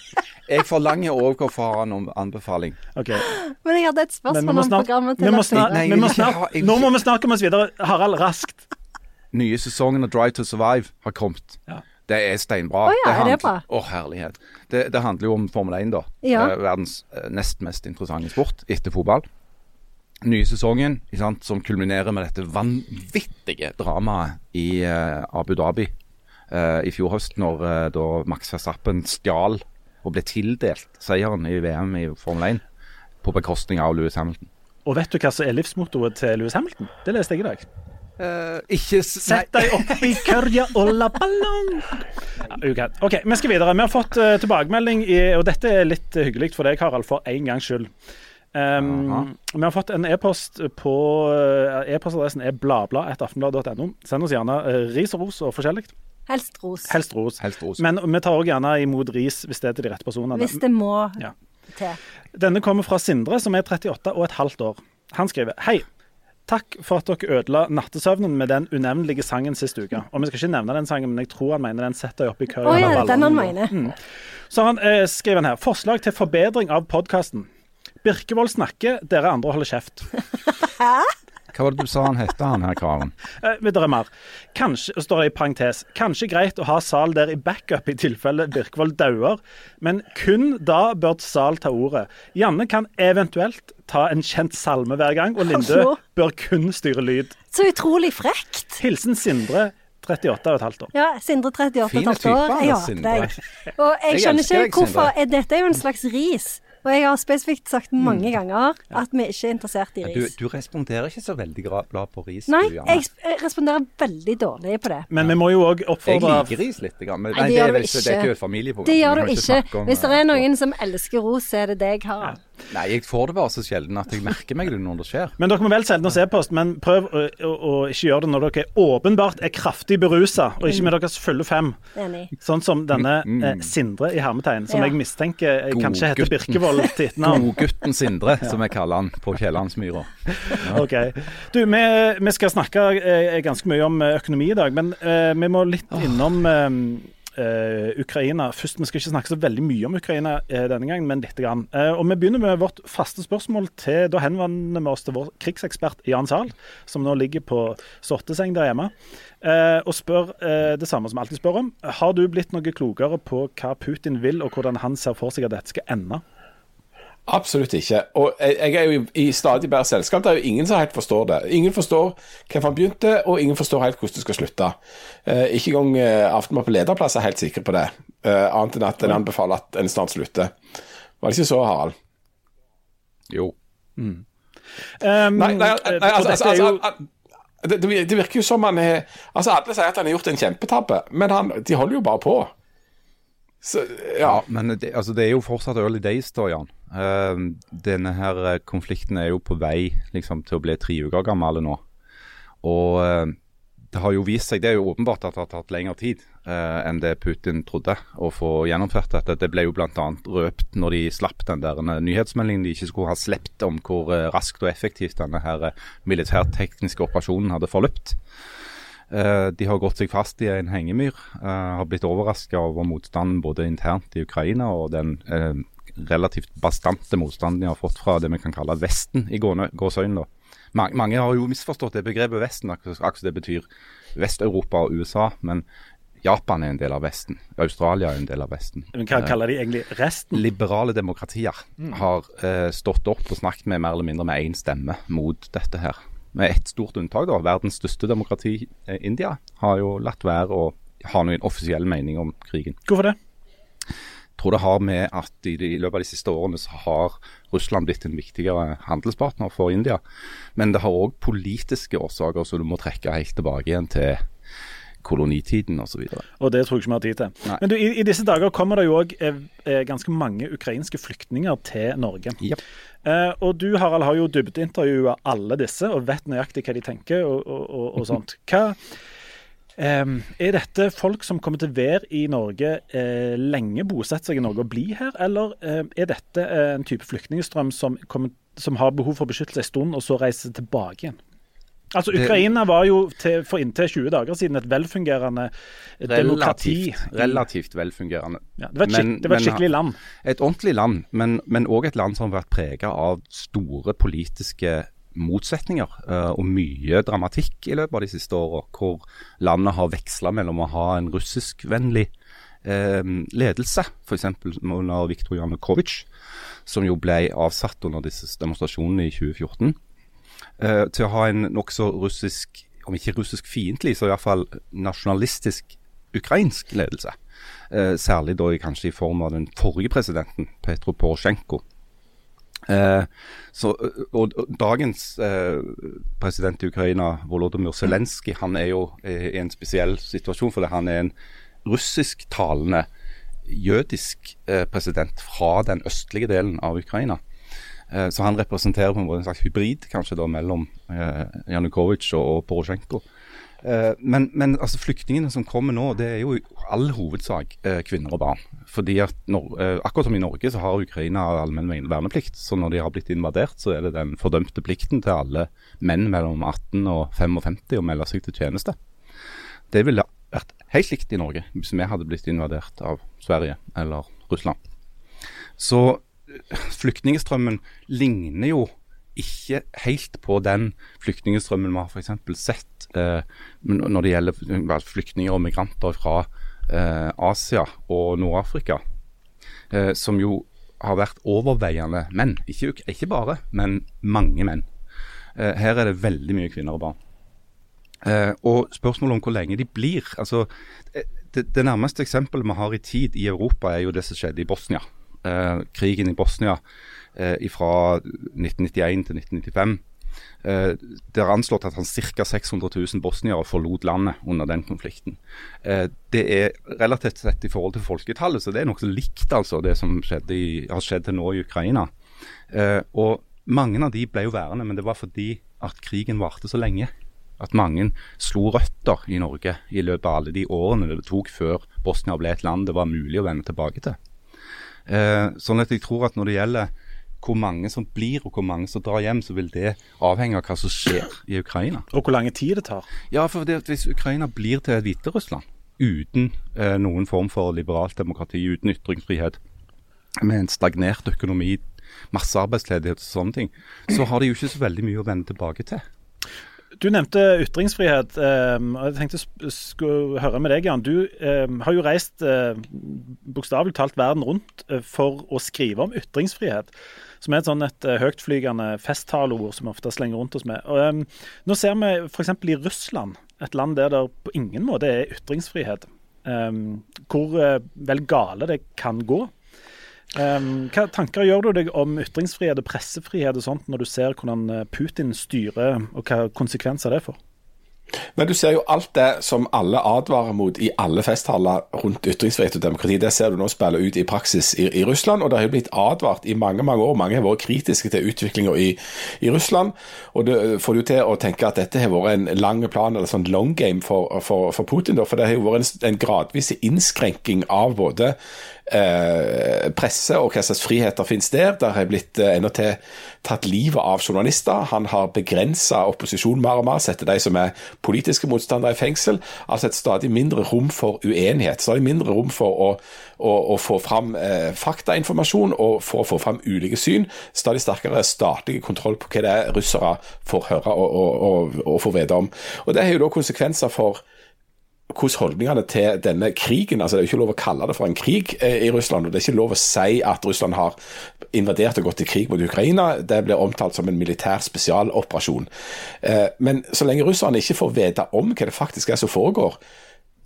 Jeg forlanger òg å få ha noen anbefaling. Okay. Men jeg hadde et spørsmål om programmet til må snart, Nei, må snart ha- jeg Nå må vi snakke om oss videre. Harald, raskt. Nye sesongen av Drive to Survive har kommet. Ja. Det er steinbra. Å ja, er det handler- bra? Å, herlighet. Det, det handler jo om Formel 1, da. Ja. Eh, verdens eh, nest mest interessante sport etter fotball. Nye sesongen sant, som kulminerer med dette vanvittige dramaet i eh, Abu Dhabi eh, i fjor høst, når eh, da Max Verstappen stjal og ble tildelt seieren i VM i Formel 1 på bekostning av Louis Hamilton. Og vet du hva som er livsmottoet til Louis Hamilton? Det leste jeg i dag. Uh, ikke s- Sett deg opp i kørja og la ballong. Ja. OK, vi skal videre. Vi har fått uh, tilbakemelding, i, og dette er litt uh, hyggelig for deg, Harald, for en gangs skyld. Um, Jaha. vi har fått en e-post på uh, E-postadressen er bladblad.aftenblad.no. Send oss gjerne uh, ris og ros og forskjellig. Helst ros. Helst ros. Helst ros. Men vi tar òg gjerne imot ris hvis det er til de rette personene. Hvis det må Ja. til. Denne kommer fra Sindre, som er 38 og et halvt år. Han skriver Hei. Takk for at dere ødela nattesøvnen med den unevnelige sangen sist uke. Og vi skal ikke nevne den sangen, men jeg tror han mener den setter jeg opp i køen. Oh, ja, den han mener. Så han eh, skriver han her. Forslag til forbedring av podkasten. Birkevold snakker, dere andre holder kjeft. (laughs) Hva var det du sa han het, han her karen? Eh, det er mer. Kanskje, står det i parentes, kanskje greit å ha Sal der i backup i tilfelle Birkvold dauer, men kun da bør Sal ta ordet. Janne kan eventuelt ta en kjent salme hver gang, og Linde bør kun styre lyd. Så utrolig frekt. Hilsen Sindre, 38 og et halvt år. Ja, Sindre 38 og et halvt år. Fin Jeg hater Sindre. deg. Og jeg Jeg skjønner ikke hvorfor Dette er jo en slags ris. Og jeg har spesifikt sagt mange ganger at vi ikke er interessert i Du, ris. du responderer ikke så veldig glad på ris. Nei, du, jeg jeg responderer veldig dårlig på det. Men vi må jo òg Jeg liker ris litt. Men Nei, nei, det det, gjør er vel, ikke- det er ikke et familieprogram. Det gjør du ikke. om, Hvis det eh, er noen som elsker ros, så er det deg, Harald. Nei, jeg får det bare så sjelden at jeg merker meg det når det skjer. Men dere må vel sende oss e-post, men prøv å, å, å ikke gjøre det når dere åpenbart er kraftig berusa, og ikke med deres fulle fem. Enig. Sånn som denne eh, Sindre i hermetegn, som Ja. jeg mistenker eh, kanskje heter. Birkevold til etternavn. Godgutten Sindre, som jeg kaller han på Kiellandsmyra. (laughs) Ok. Du, vi, vi skal snakke eh, ganske mye om eh, økonomi i dag, men eh, vi må litt innom eh, Ukraina. Først, Vi skal ikke snakke så veldig mye om Ukraina uh, denne gangen, men lite grann. Uh, og Vi begynner med vårt faste spørsmål. til, Da henvender vi oss til vår krigsekspert Jan Zahl, som nå ligger på sorteseng der hjemme, og spør det samme som alltid spør om. Har du blitt noe klokere på hva Putin vil, og hvordan han ser for seg at dette skal ende? Absolutt ikke. Og jeg, jeg er jo i, stadig bedre selskap. Det er jo ingen som helt forstår det. Ingen forstår hvorfor han begynte, og ingen forstår helt hvordan det skal slutte. Eh, ikke engang eh, Aftenbladet på lederplass er helt sikre på det, eh, annet enn at en anbefaler at en snart slutter. Var det ikke så, Harald? Jo. Um, Nei, nei, nei og altså, altså, altså, det, det det virker jo som han er Altså, alle sier at han har gjort en kjempetabbe, men han, de holder jo bare på. Så, ja. Ja, men det, altså, det er jo fortsatt early days, da, Jan. Eh, denne her eh, konflikten er jo på vei liksom, til å bli tre uker gammel nå. Og eh, det har jo vist seg, det er jo åpenbart at det har tatt lengre tid eh, enn det Putin trodde å få gjennomført dette. Det ble jo bl.a. røpt når de slapp den der eh, nyhetsmeldingen de ikke skulle ha sluppet om hvor raskt og effektivt denne her militærtekniske operasjonen hadde forløpt. De har gått seg fast i en hengemyr. har blitt overraska over motstanden både internt i Ukraina og den relativt bastante motstanden de har fått fra det vi kan kalle Vesten i gåseøynene. Mange, mange har jo misforstått det begrepet Vesten, akkurat som det betyr Vest-Europa og USA. Men Japan er en del av Vesten. Australia er en del av Vesten. Men Hva kaller de egentlig resten? Liberale demokratier har uh, stått opp og snakket med mer eller mindre med én stemme mot dette her. Med ett stort unntak, da. Verdens største demokrati, eh, India, har jo latt være å ha noen offisiell mening om krigen. Hvorfor det? Tror det har med at i, de, i løpet av de siste årene så har Russland blitt en viktigere handelspartner for India. Men det har òg politiske årsaker som du må trekke helt tilbake igjen til kolonitiden osv. Og det tror jeg ikke vi har tid til. Nei. Men du, i, i disse dager kommer det jo òg eh, eh, ganske mange ukrainske flyktninger til Norge. Yep. Eh, og du Harald har jo dybdeintervjua alle disse og vet nøyaktig hva de tenker og, og, og, og (laughs) sånt. Hva, er dette folk som kommer til å være i Norge eh, lenge, bosette seg i Norge og bli her, eller eh, er dette eh, en type flyktningstrøm som, som har behov for beskyttelse en stund, og så reiser tilbake igjen? Altså, Ukraina var jo til, for inntil 20 dager siden et velfungerende relativt, demokrati. Relativt, relativt velfungerende. Ja, det var et, Men- det var et men- skikkelig land. Et ordentlig land, men òg et land som har vært prega av store politiske motsetninger eh, og mye dramatikk i løpet av de siste åra. Hvor landet har veksla mellom å ha en russiskvennlig eh, ledelse, f.eks. under Viktor Janukovitsj, som jo ble avsatt under disse demonstrasjonene i 2014, eh, til å ha en nokså russisk, om ikke russisk fiendtlig, så iallfall nasjonalistisk ukrainsk ledelse. Eh, særlig da kanskje i form av den forrige presidenten, Petro Porosjenko. Eh, så, og, og Dagens eh, president i Ukraina, Volodymyr Zelenskyj, han er jo eh, i en spesiell situasjon. For det. han er en russisktalende jødisk eh, president fra den østlige delen av Ukraina. Eh, så han representerer på en måte en slags hybrid kanskje da mellom eh, Janukovitsj og, og Porosjenko. Eh, men, men altså flyktningene som kommer nå, det er jo i all hovedsak eh, kvinner og barn. Fordi at eh, Akkurat som i Norge så har Ukraina allmenn verneplikt. Så når de har blitt invadert, så er det den fordømte plikten til alle menn mellom 18 og 55 å melde seg til tjeneste. Det ville vært helt likt i Norge hvis vi hadde blitt invadert av Sverige eller Russland. Så flyktningstrømmen ligner jo ikke helt på den flyktningstrømmen vi har f.eks. sett eh, når det gjelder flyktninger og migranter fra eh, Asia og Nord-Afrika, eh, som jo har vært overveiende menn. Ikke, ikke bare, men mange menn. Eh, her er det veldig mye kvinner og barn. Eh, og spørsmålet om hvor lenge de blir altså, eh, det, det nærmeste eksempelet vi har i tid i Europa, er jo det som skjedde i Bosnia. Krigen i Bosnia fra 1991 til 1995. Eh, det er anslått at ca. 600 000 bosniere forlot landet under den konflikten. Eh, det er relativt sett i forhold til folketallet, så det er nokså likt altså det som i, har skjedd til nå i Ukraina. Eh, og mange av de ble jo værende, men det var fordi at krigen varte så lenge. At mange slo røtter i Norge i løpet av alle de årene det tok før Bosnia ble et land det var mulig å vende tilbake til. Eh, sånn at jeg tror at når det gjelder hvor mange som blir og hvor mange som drar hjem, så vil det avhenge av hva som skjer i Ukraina. Og hvor lang tid det tar. Ja, for det, Hvis Ukraina blir til Hviterussland uten eh, noen form for liberalt demokrati, uten ytringsfrihet, med en stagnert økonomi, massearbeidsledighet og sånne ting, så har de jo ikke så veldig mye å vende tilbake til. Du nevnte ytringsfrihet. Um, og jeg tenkte jeg skulle høre med deg, Jan. Du um, har jo reist uh, bokstavelig talt verden rundt uh, for å skrive om ytringsfrihet. Som er et sånn et uh, høytflygende festtaleord som vi ofte slenger rundt oss med. Og, um, nå ser vi f.eks. i Russland, et land der det på ingen måte er ytringsfrihet, um, hvor uh, vel gale det kan gå. Um, hva tanker gjør du deg om ytringsfrihet og pressefrihet og sånt når du ser hvordan Putin styrer, og hva konsekvenser det får? Men du ser jo alt det som alle advarer mot i alle festtaler rundt ytringsfrihet og demokrati, det ser du nå spille ut i praksis i, i, Russland. Og det har jo blitt advart i mange mange år. Mange har vært kritiske til utviklinga i, i, Russland. Og det får du til å tenke at dette har vært en lang plan, eller sånn long game for, for, for Putin. For det har jo vært en, en gradvis innskrenking av både eh, presse og hva slags friheter finnes der. Det har blitt eh, til tatt livet av journalister. Han har begrensa opposisjon mer og mer, setter de som er politiske motstandere i fengsel. Altså et stadig mindre rom for uenighet. Stadig mindre rom for å, å, å få fram eh, faktainformasjon og for å få fram ulike syn. Stadig sterkere statlig kontroll på hva det er russere får høre og, og, og, og får vite om. Og Det har jo da konsekvenser for hvordan holdningene til denne krigen altså Det er jo ikke lov å kalle det for en krig eh, i Russland. og Det er ikke lov å si at Russland har invadert og gått til krig mot Ukraina. Det blir omtalt som en militær spesialoperasjon. Eh, men så lenge russerne ikke får vite om hva det faktisk er som foregår,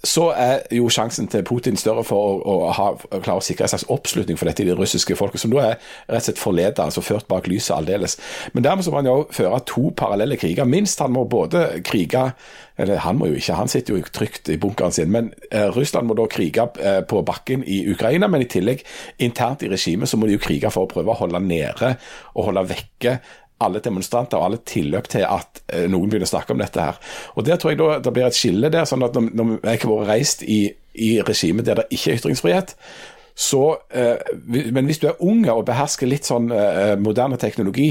så er jo sjansen til Putin større for å, å, ha, å klare å sikre en slags oppslutning for dette i det russiske folket, som da er rett og slett forleda, altså ført bak lyset aldeles. Men dermed så må han jo føre to parallelle kriger. Minst han må både krige eller han må jo ikke, han sitter jo trygt i bunkeren sin. Men eh, Russland må da krige eh, på bakken i Ukraina, men i tillegg internt i regimet så må de jo krige for å prøve å holde nede og holde vekke alle demonstranter og alle tilløp til at eh, noen begynner å snakke om dette her. Og Der tror jeg da det blir et skille der. sånn at Når, når jeg har vært reist i, i regimet der det ikke er ytringsfrihet, så, eh, men hvis du er ung og behersker litt sånn eh, moderne teknologi,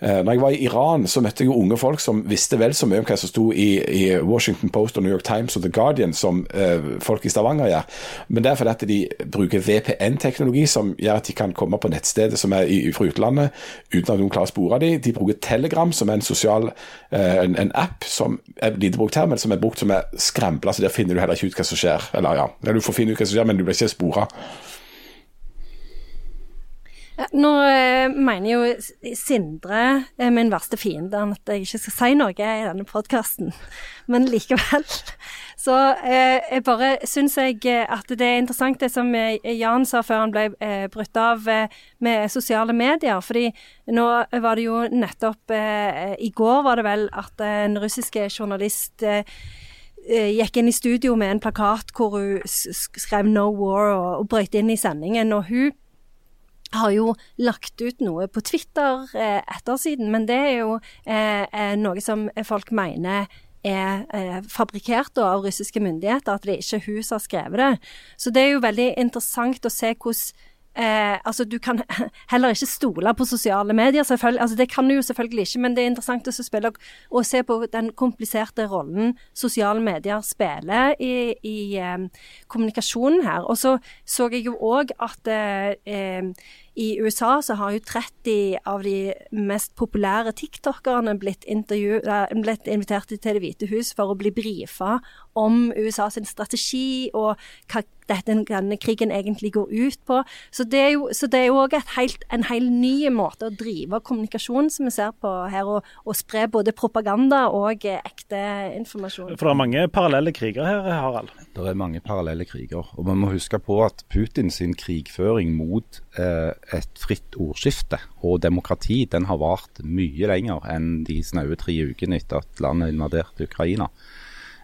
når jeg var i Iran, så møtte jeg jo unge folk som visste vel så mye om hva som sto i, i Washington Post og New York Times og The Guardian som eh, folk i Stavanger gjør. Men det er fordi at de bruker VPN-teknologi som gjør at de kan komme på nettstedet som er i, fra utlandet uten at noen klarer å spore dem. De bruker Telegram, som er en sosial eh, en, en, app som er lite brukt her, men som er brukt som er skrempla, så der finner du heller ikke ut hva som skjer. Eller ja, du får finne ut hva som skjer, men du blir ikke spora. Nå eh, mener jo Sindre, eh, min verste fiende, at jeg ikke skal si noe i denne podkasten. (laughs) Men likevel. (laughs) Så eh, jeg bare syns jeg eh, at det er interessant det som eh, Jan sa før han ble eh, brutt av med sosiale medier. Fordi nå var det jo nettopp I går var det vel at en russiske journalist gikk inn i studio med en plakat hvor hun skrev 'No War' og, og brøt inn i sendingen. og hun har jo lagt ut noe på Twitter eh, ettersiden, men det er jo eh, noe som folk mener er eh, fabrikkert da, av russiske myndigheter, at det er ikke hun som har skrevet det. Så det er jo veldig interessant å se hvordan Eh, altså, du kan (laughs) heller ikke stole på sosiale medier, selvfølgelig. Altså, det kan du jo selvfølgelig ikke, men det er interessant å spille og se på den kompliserte rollen sosiale medier spiller i, i eh, kommunikasjonen her. Og så så jeg jo òg at eh, i USA så har jo 30 av de mest populære tiktokerne blitt, blitt invitert til Det hvite hus for å bli brifa om USA sin strategi og hva dette, denne krigen egentlig går ut på. Så det er jo, også òg en helt ny måte å drive kommunikasjon som vi ser på her, og, og spre både propaganda og eh, ekte informasjon. For det er mange parallelle kriger her, Harald? Det er mange parallelle kriger. Og man må huske på at Putin sin krigføring mot eh, et fritt ordskifte og demokrati, den har vart mye lenger enn de snaue tre ukene etter at landet invaderte Ukraina.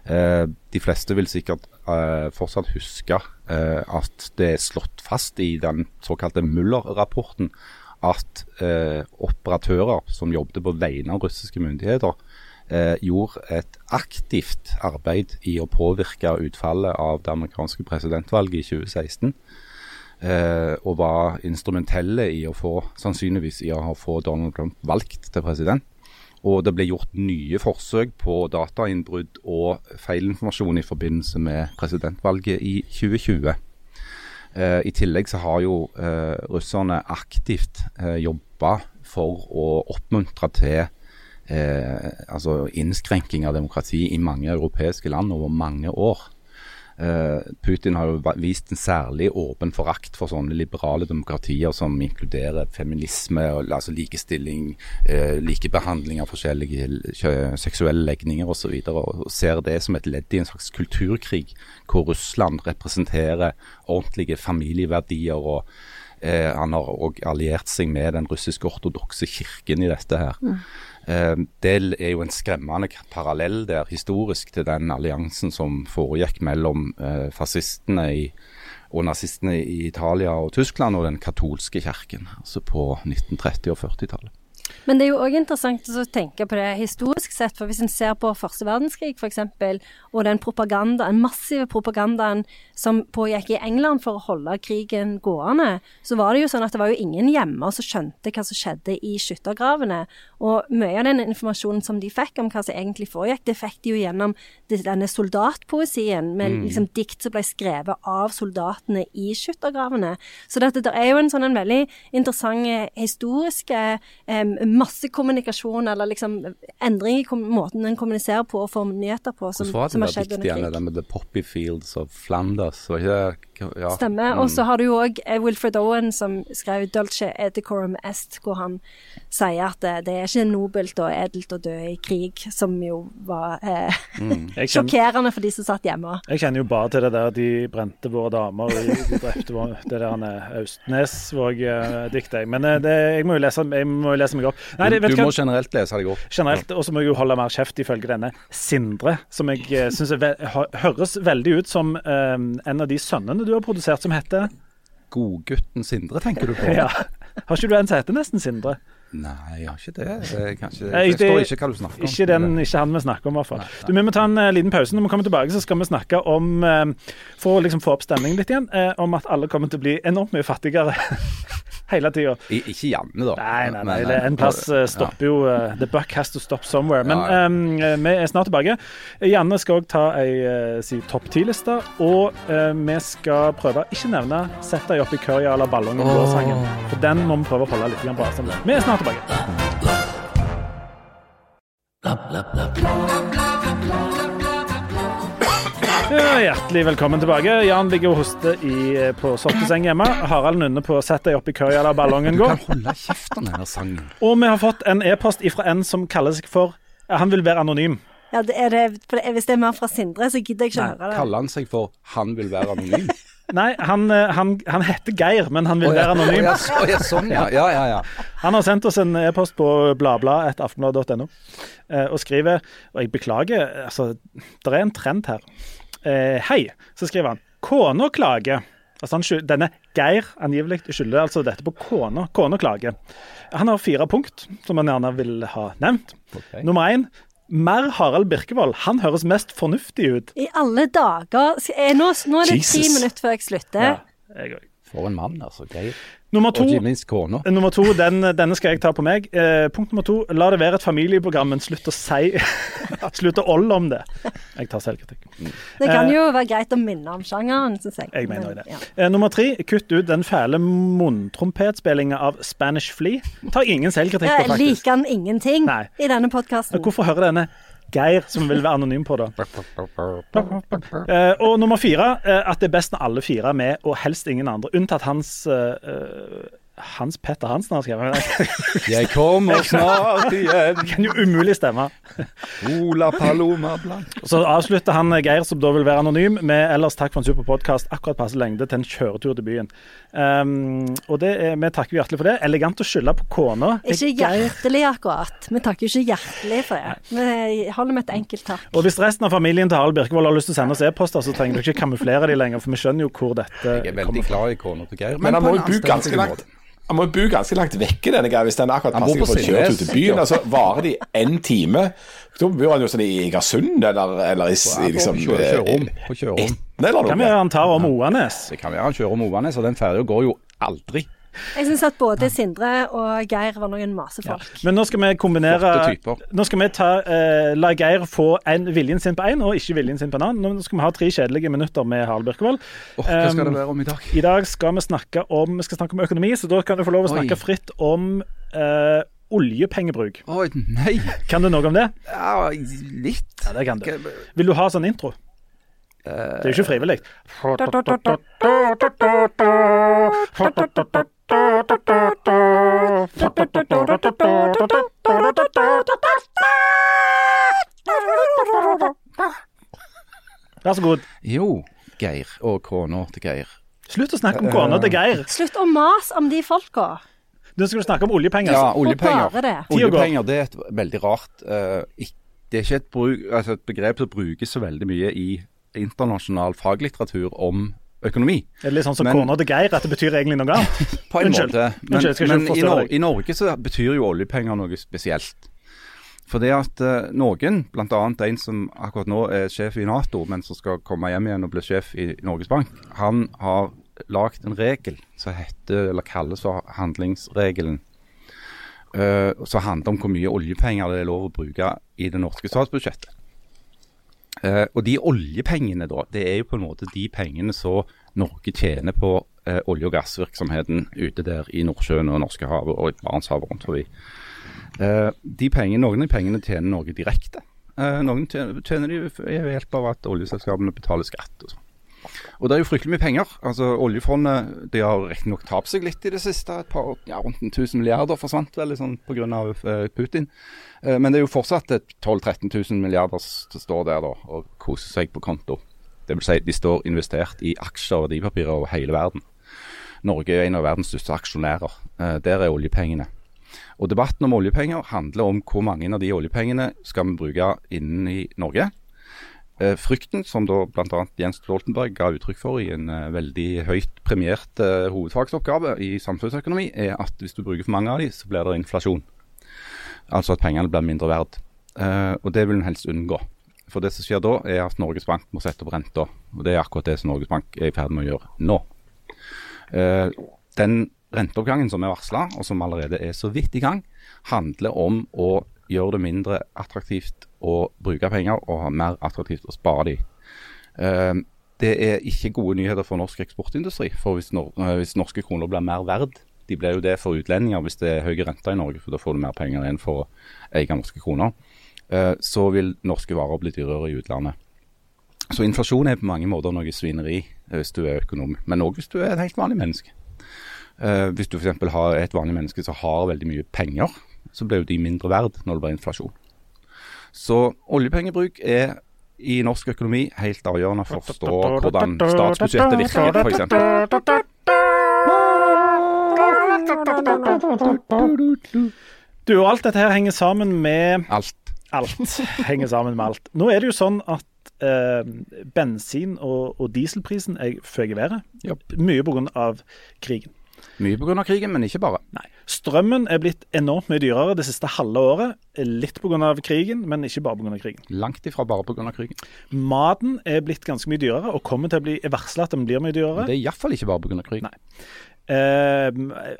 Eh, de fleste vil sikkert eh, fortsatt huske eh, at det er slått fast i den såkalte Muller-rapporten at operatører som jobbet på vegne av russiske myndigheter, gjorde et aktivt arbeid i å påvirke utfallet av det amerikanske presidentvalget i 2016. Eh, og var instrumentelle i å få, sannsynligvis i å få Donald Trump valgt til president. Og det ble gjort nye forsøk på datainnbrudd og feilinformasjon i forbindelse med presidentvalget i 2020. Eh, I tillegg så har jo eh, russerne aktivt eh, jobba for å oppmuntre til eh, altså innskrenking av demokrati i mange europeiske land over mange år. Eh, Putin har jo vist en særlig åpen forakt for sånne liberale demokratier som inkluderer feminisme, altså likestilling, eh, likebehandling av forskjellige seksuelle legninger osv. Og, og ser det som et ledd i en slags kulturkrig, hvor Russland representerer ordentlige familieverdier. og eh, Han har òg alliert seg med den russisk-ortodokse kirken i dette her. Eh, det er jo en skremmende parallell der historisk til den alliansen som foregikk mellom eh, fascistene i, og nazistene i Italia og Tyskland og den katolske kirken, altså på 1930- og 40-tallet. Men det er jo òg interessant å tenke på det historisk sett, for hvis en ser på første verdenskrig f.eks., og den propaganda, den massive propagandaen som pågikk i England for å holde krigen gående, så var det jo sånn at det var jo ingen hjemme som skjønte hva som skjedde i skyttergravene. Og mye av den informasjonen som de fikk om hva som egentlig foregikk, det fikk de jo gjennom denne soldatpoesien, med liksom dikt som ble skrevet av soldatene i skyttergravene. Så det, det er jo en sånn en veldig interessant eh, historisk eh, massekommunikasjon, eller liksom endring i kom måten en kommuniserer på og får nyheter på, som, som har skjedd diktet under krig. det med The Poppy Fields of Flanders? Var ikke det ja. Stemmer. Og så har du jo òg Wilfred Owen som skrev 'Dulce et decorum est', hvor han sier at det, det er ikke nobelt og edelt å dø i krig, som jo var eh, mm. (laughs) kjenner, sjokkerende for de som satt hjemme. jeg kjenner jo bare til det der de brente våre damer, og de drepte våre, det der eh, Austnesvåg-diktet. Men eh, det, jeg må jo lese, jeg må jo lese meg opp. Nei, det, Du, du må generelt lese deg opp. Generelt, og så må jeg jo holde mer kjeft ifølge denne Sindre, som jeg uh, syns høres veldig ut som um, en av de sønnene du har produsert, som heter Godgutten Sindre, tenker du på? (laughs) ja. Har ikke du en som heter nesten Sindre? Nei, jeg har ikke det. Jeg, ikke, jeg forstår ikke hva du snakker om. Ikke, den, ikke han vi snakker om, i hvert fall. Du, Vi må ta en eh, liten pause. Når vi kommer tilbake, så skal vi snakke om eh, For å liksom få opp stemningen litt igjen, eh, om at alle kommer til å bli enormt mye fattigere (laughs) hele tida. Ikke Janne, da. Nei, nei, nei. nei, en plass eh, ja. stopper jo uh, The buck has to stop somewhere. Men Ja, eh, vi er snart tilbake. Janne skal òg ta ei uh, si topp ti-liste. Og uh, vi skal prøve ikke nevne 'Sett deg opp i curry eller 'Ballongen blå'-sangen. For den må vi prøve å holde litt grann på avstand. Vi er snart tilbake. Ja, hjertelig velkommen tilbake. Jan ligger og hoster i, på sotteseng hjemme. Harald nunner på 'Sett deg opp i køya' eller 'Ballongen Du går'. kan holde kjeft om denne sangen. Og vi har fått en e-post fra en som kaller seg for Han vil være anonym. Ja, det er det, for det, Hvis det er mer fra Sindre, så gidder jeg ikke å høre det. Kaller han seg for 'Han vil være anonym'? (laughs) Nei, han, eh, han, han heter Geir, men han vil være anonym. Oh, ja, sånn, ja. Ja, ja, ja. Han har sendt oss en e-post på bladblad.aftenblad.no eh, og skriver Og jeg beklager, altså Det er en trend her. Eh, hei, så skriver han. Kona klager. Altså han, denne Geir angivelig skylder altså dette på kona. Kona klager. Han har fire punkt som han gjerne vil ha nevnt. Okay. Nummer én. Mer Harald Birkevold. Han høres mest fornuftig ut. I alle dager nå, nå er det ti minutter før jeg slutter. Ja, jeg òg. For en mann, altså. Geir. Nummer Og to. ikke minst kona. Nummer to, den, denne skal jeg ta på meg. Eh, punkt nummer to, la det være et familieprogram, men slutt å si (laughs) Slutt å olle om det. Jeg tar selvkritikk. Det kan jo være greit å minne om sjangeren, syns jeg. Jeg mener det. ja. Eh, nummer tre, kutt ut den fæle munntrompetspillinga av Spanish Flea. Tar ingen selvkritikk på, faktisk. Jeg liker han ingenting Nei. i denne podkasten. Hvorfor høre denne Geir, som vil være anonym på det? Eh, og nummer fire, eh, at det er best når alle fire er med, og helst ingen andre. Unntatt hans eh, Hans Petter Hansen har skrevet. (laughs) Jeg kommer snart igjen, Det kan jo umulig stemme. Ola Paloma Blanc. (laughs) Så avslutter han eh, Geir, som da vil være anonym, med ellers takk for en super podkast. Akkurat passe lengde til en kjøretur til byen. Um, og det er, vi takker hjertelig for det. Elegant å skylde på kona. Ikke hjertelig, akkurat. Vi takker ikke hjertelig for det. Vi holder med et enkelt takk. Og hvis resten av familien til Harald Birkevold har lyst til å sende oss e-poster, så trenger dere ikke kamuflere de lenger, for vi skjønner jo hvor dette Jeg er veldig kommer glad i kona til Geir. Men han må jo bo ganske langt. Han må jo bo ganske langt vekke denne gangen hvis den akkurat passer på for å kjøre ut til byen. Altså, varer de én time? Da bor han jo sånn i Egersund eller, eller i, Ja, i liksom på kjørerom. eh, På kjørerom. Etne eller Kan vi noe. gjøre han tar om Oanes? Det kan være han kjører om Oanes, og den ferja går jo aldri. Jeg syns at både Sindre og Geir var noen masefolk. Men nå skal vi kombinere. Nå skal vi ta, eh, la Geir få en, viljen sin på én, og ikke viljen sin på en annen. Nå skal vi ha tre kjedelige minutter med Harald Birkevold. Åh, hva skal Um, det være om i dag? I dag skal vi snakke om, vi skal snakke om økonomi, så da kan du få lov å Oi. snakke fritt om eh, oljepengebruk. Oi, nei. Kan du noe om det? Ja, litt. Ja, det kan du. Vil du ha sånn intro? Det er jo ikke frivillig. Vær så god. Jo, Geir og kona til Geir. Slutt å snakke om kona til Geir. Slutt å mase om de folka. Nå skal du snakke om oljepenger. Ja, oljepenger. det. Oljepenger det er et veldig rart eh, Det er ikke et, bruk, altså et begrep som brukes så veldig mye i internasjonal faglitteratur om økonomi. Er det litt sånn som Men- kona til Geir, at det betyr egentlig noe annet? (laughs) På en Unnskyld. måte. Men, Unnskyld, men i, forstyrre Nor i Norge så betyr jo oljepenger noe spesielt. For det at uh, noen, bl.a. en som akkurat nå er sjef i Nato, men som skal komme hjem igjen og bli sjef i Norges Bank, han har lagd en regel som heter, eller kalles for handlingsregelen. Uh, som handler om hvor mye oljepenger det er lov å bruke i det norske statsbudsjettet. Eh, og de oljepengene, da, det er jo på en måte de pengene som Norge tjener på eh, olje- og gassvirksomheten ute der i Nordsjøen og Norskehavet og i Barentshavet rundt forbi. Eh, de pengene, noen av de pengene tjener Norge direkte. Eh, noen tjener, tjener de ved hjelp av at oljeselskapene betaler skatt og sånn. Og det er jo fryktelig mye penger. Altså Oljefondet de har riktignok tapt seg litt i det siste. Et par, ja, Rundt en 1000 milliarder forsvant vel sånn pga. Uh, Putin. Eh, men det er jo fortsatt 12 000-13 000 milliarder som står der da, og koser seg på konto. Det vil si de står investert i aksjer og verdipapirer over hele verden. Norge er en av verdens største aksjonærer. Eh, der er oljepengene. Og Debatten om oljepenger handler om hvor mange av de oljepengene skal vi bruke innen i Norge. Eh, frykten, som da bl.a. Jens Stoltenberg ga uttrykk for i en eh, veldig høyt premiert eh, hovedfagsoppgave i samfunnsøkonomi, er at hvis du bruker for mange av de, så blir det inflasjon. Altså at pengene blir mindre verd. Og det vil en helst unngå. For det som skjer da, er at Norges Bank må sette opp renta. Og det er akkurat det som Norges Bank er i ferd med å gjøre nå. Den renteoppgangen som er varsla, og som allerede er så vidt i gang, handler om å gjøre det mindre attraktivt å bruke penger og mer attraktivt å spare de. Eh, det er ikke gode nyheter for norsk eksportindustri. For eh, hvis norske kroner blir mer verd, de blir jo det for utlendinger hvis det er høye renter i Norge, for da får du mer penger igjen for å eie norske kroner, eh, så vil norske varer bli dyrere i utlandet. Så inflasjon er på mange måter noe svineri eh, hvis du er økonom, men òg hvis du er et helt vanlig menneske. Hvis du f.eks. er et vanlig menneske som har veldig mye penger, så ble jo de mindre verd når det var inflasjon. Så oljepengebruk er i norsk økonomi helt avgjørende for å forstå hvordan statsbudsjettet virker, f.eks. Du, og alt dette her henger sammen med Alt. Alt henger sammen med alt. Nå er det jo sånn at eh, bensin- og, og dieselprisen er føk i været. Mye pga. krigen. Mye pga. krigen, men ikke bare. Nei. Strømmen er blitt enormt mye dyrere det siste halve året. Litt pga. krigen, men ikke bare pga. krigen. Langt ifra bare pga. krigen. Maten er blitt ganske mye dyrere, og kommer til å bli varsla at den blir mye dyrere. Men Det er iallfall ikke bare pga. krigen. Nei. Eh,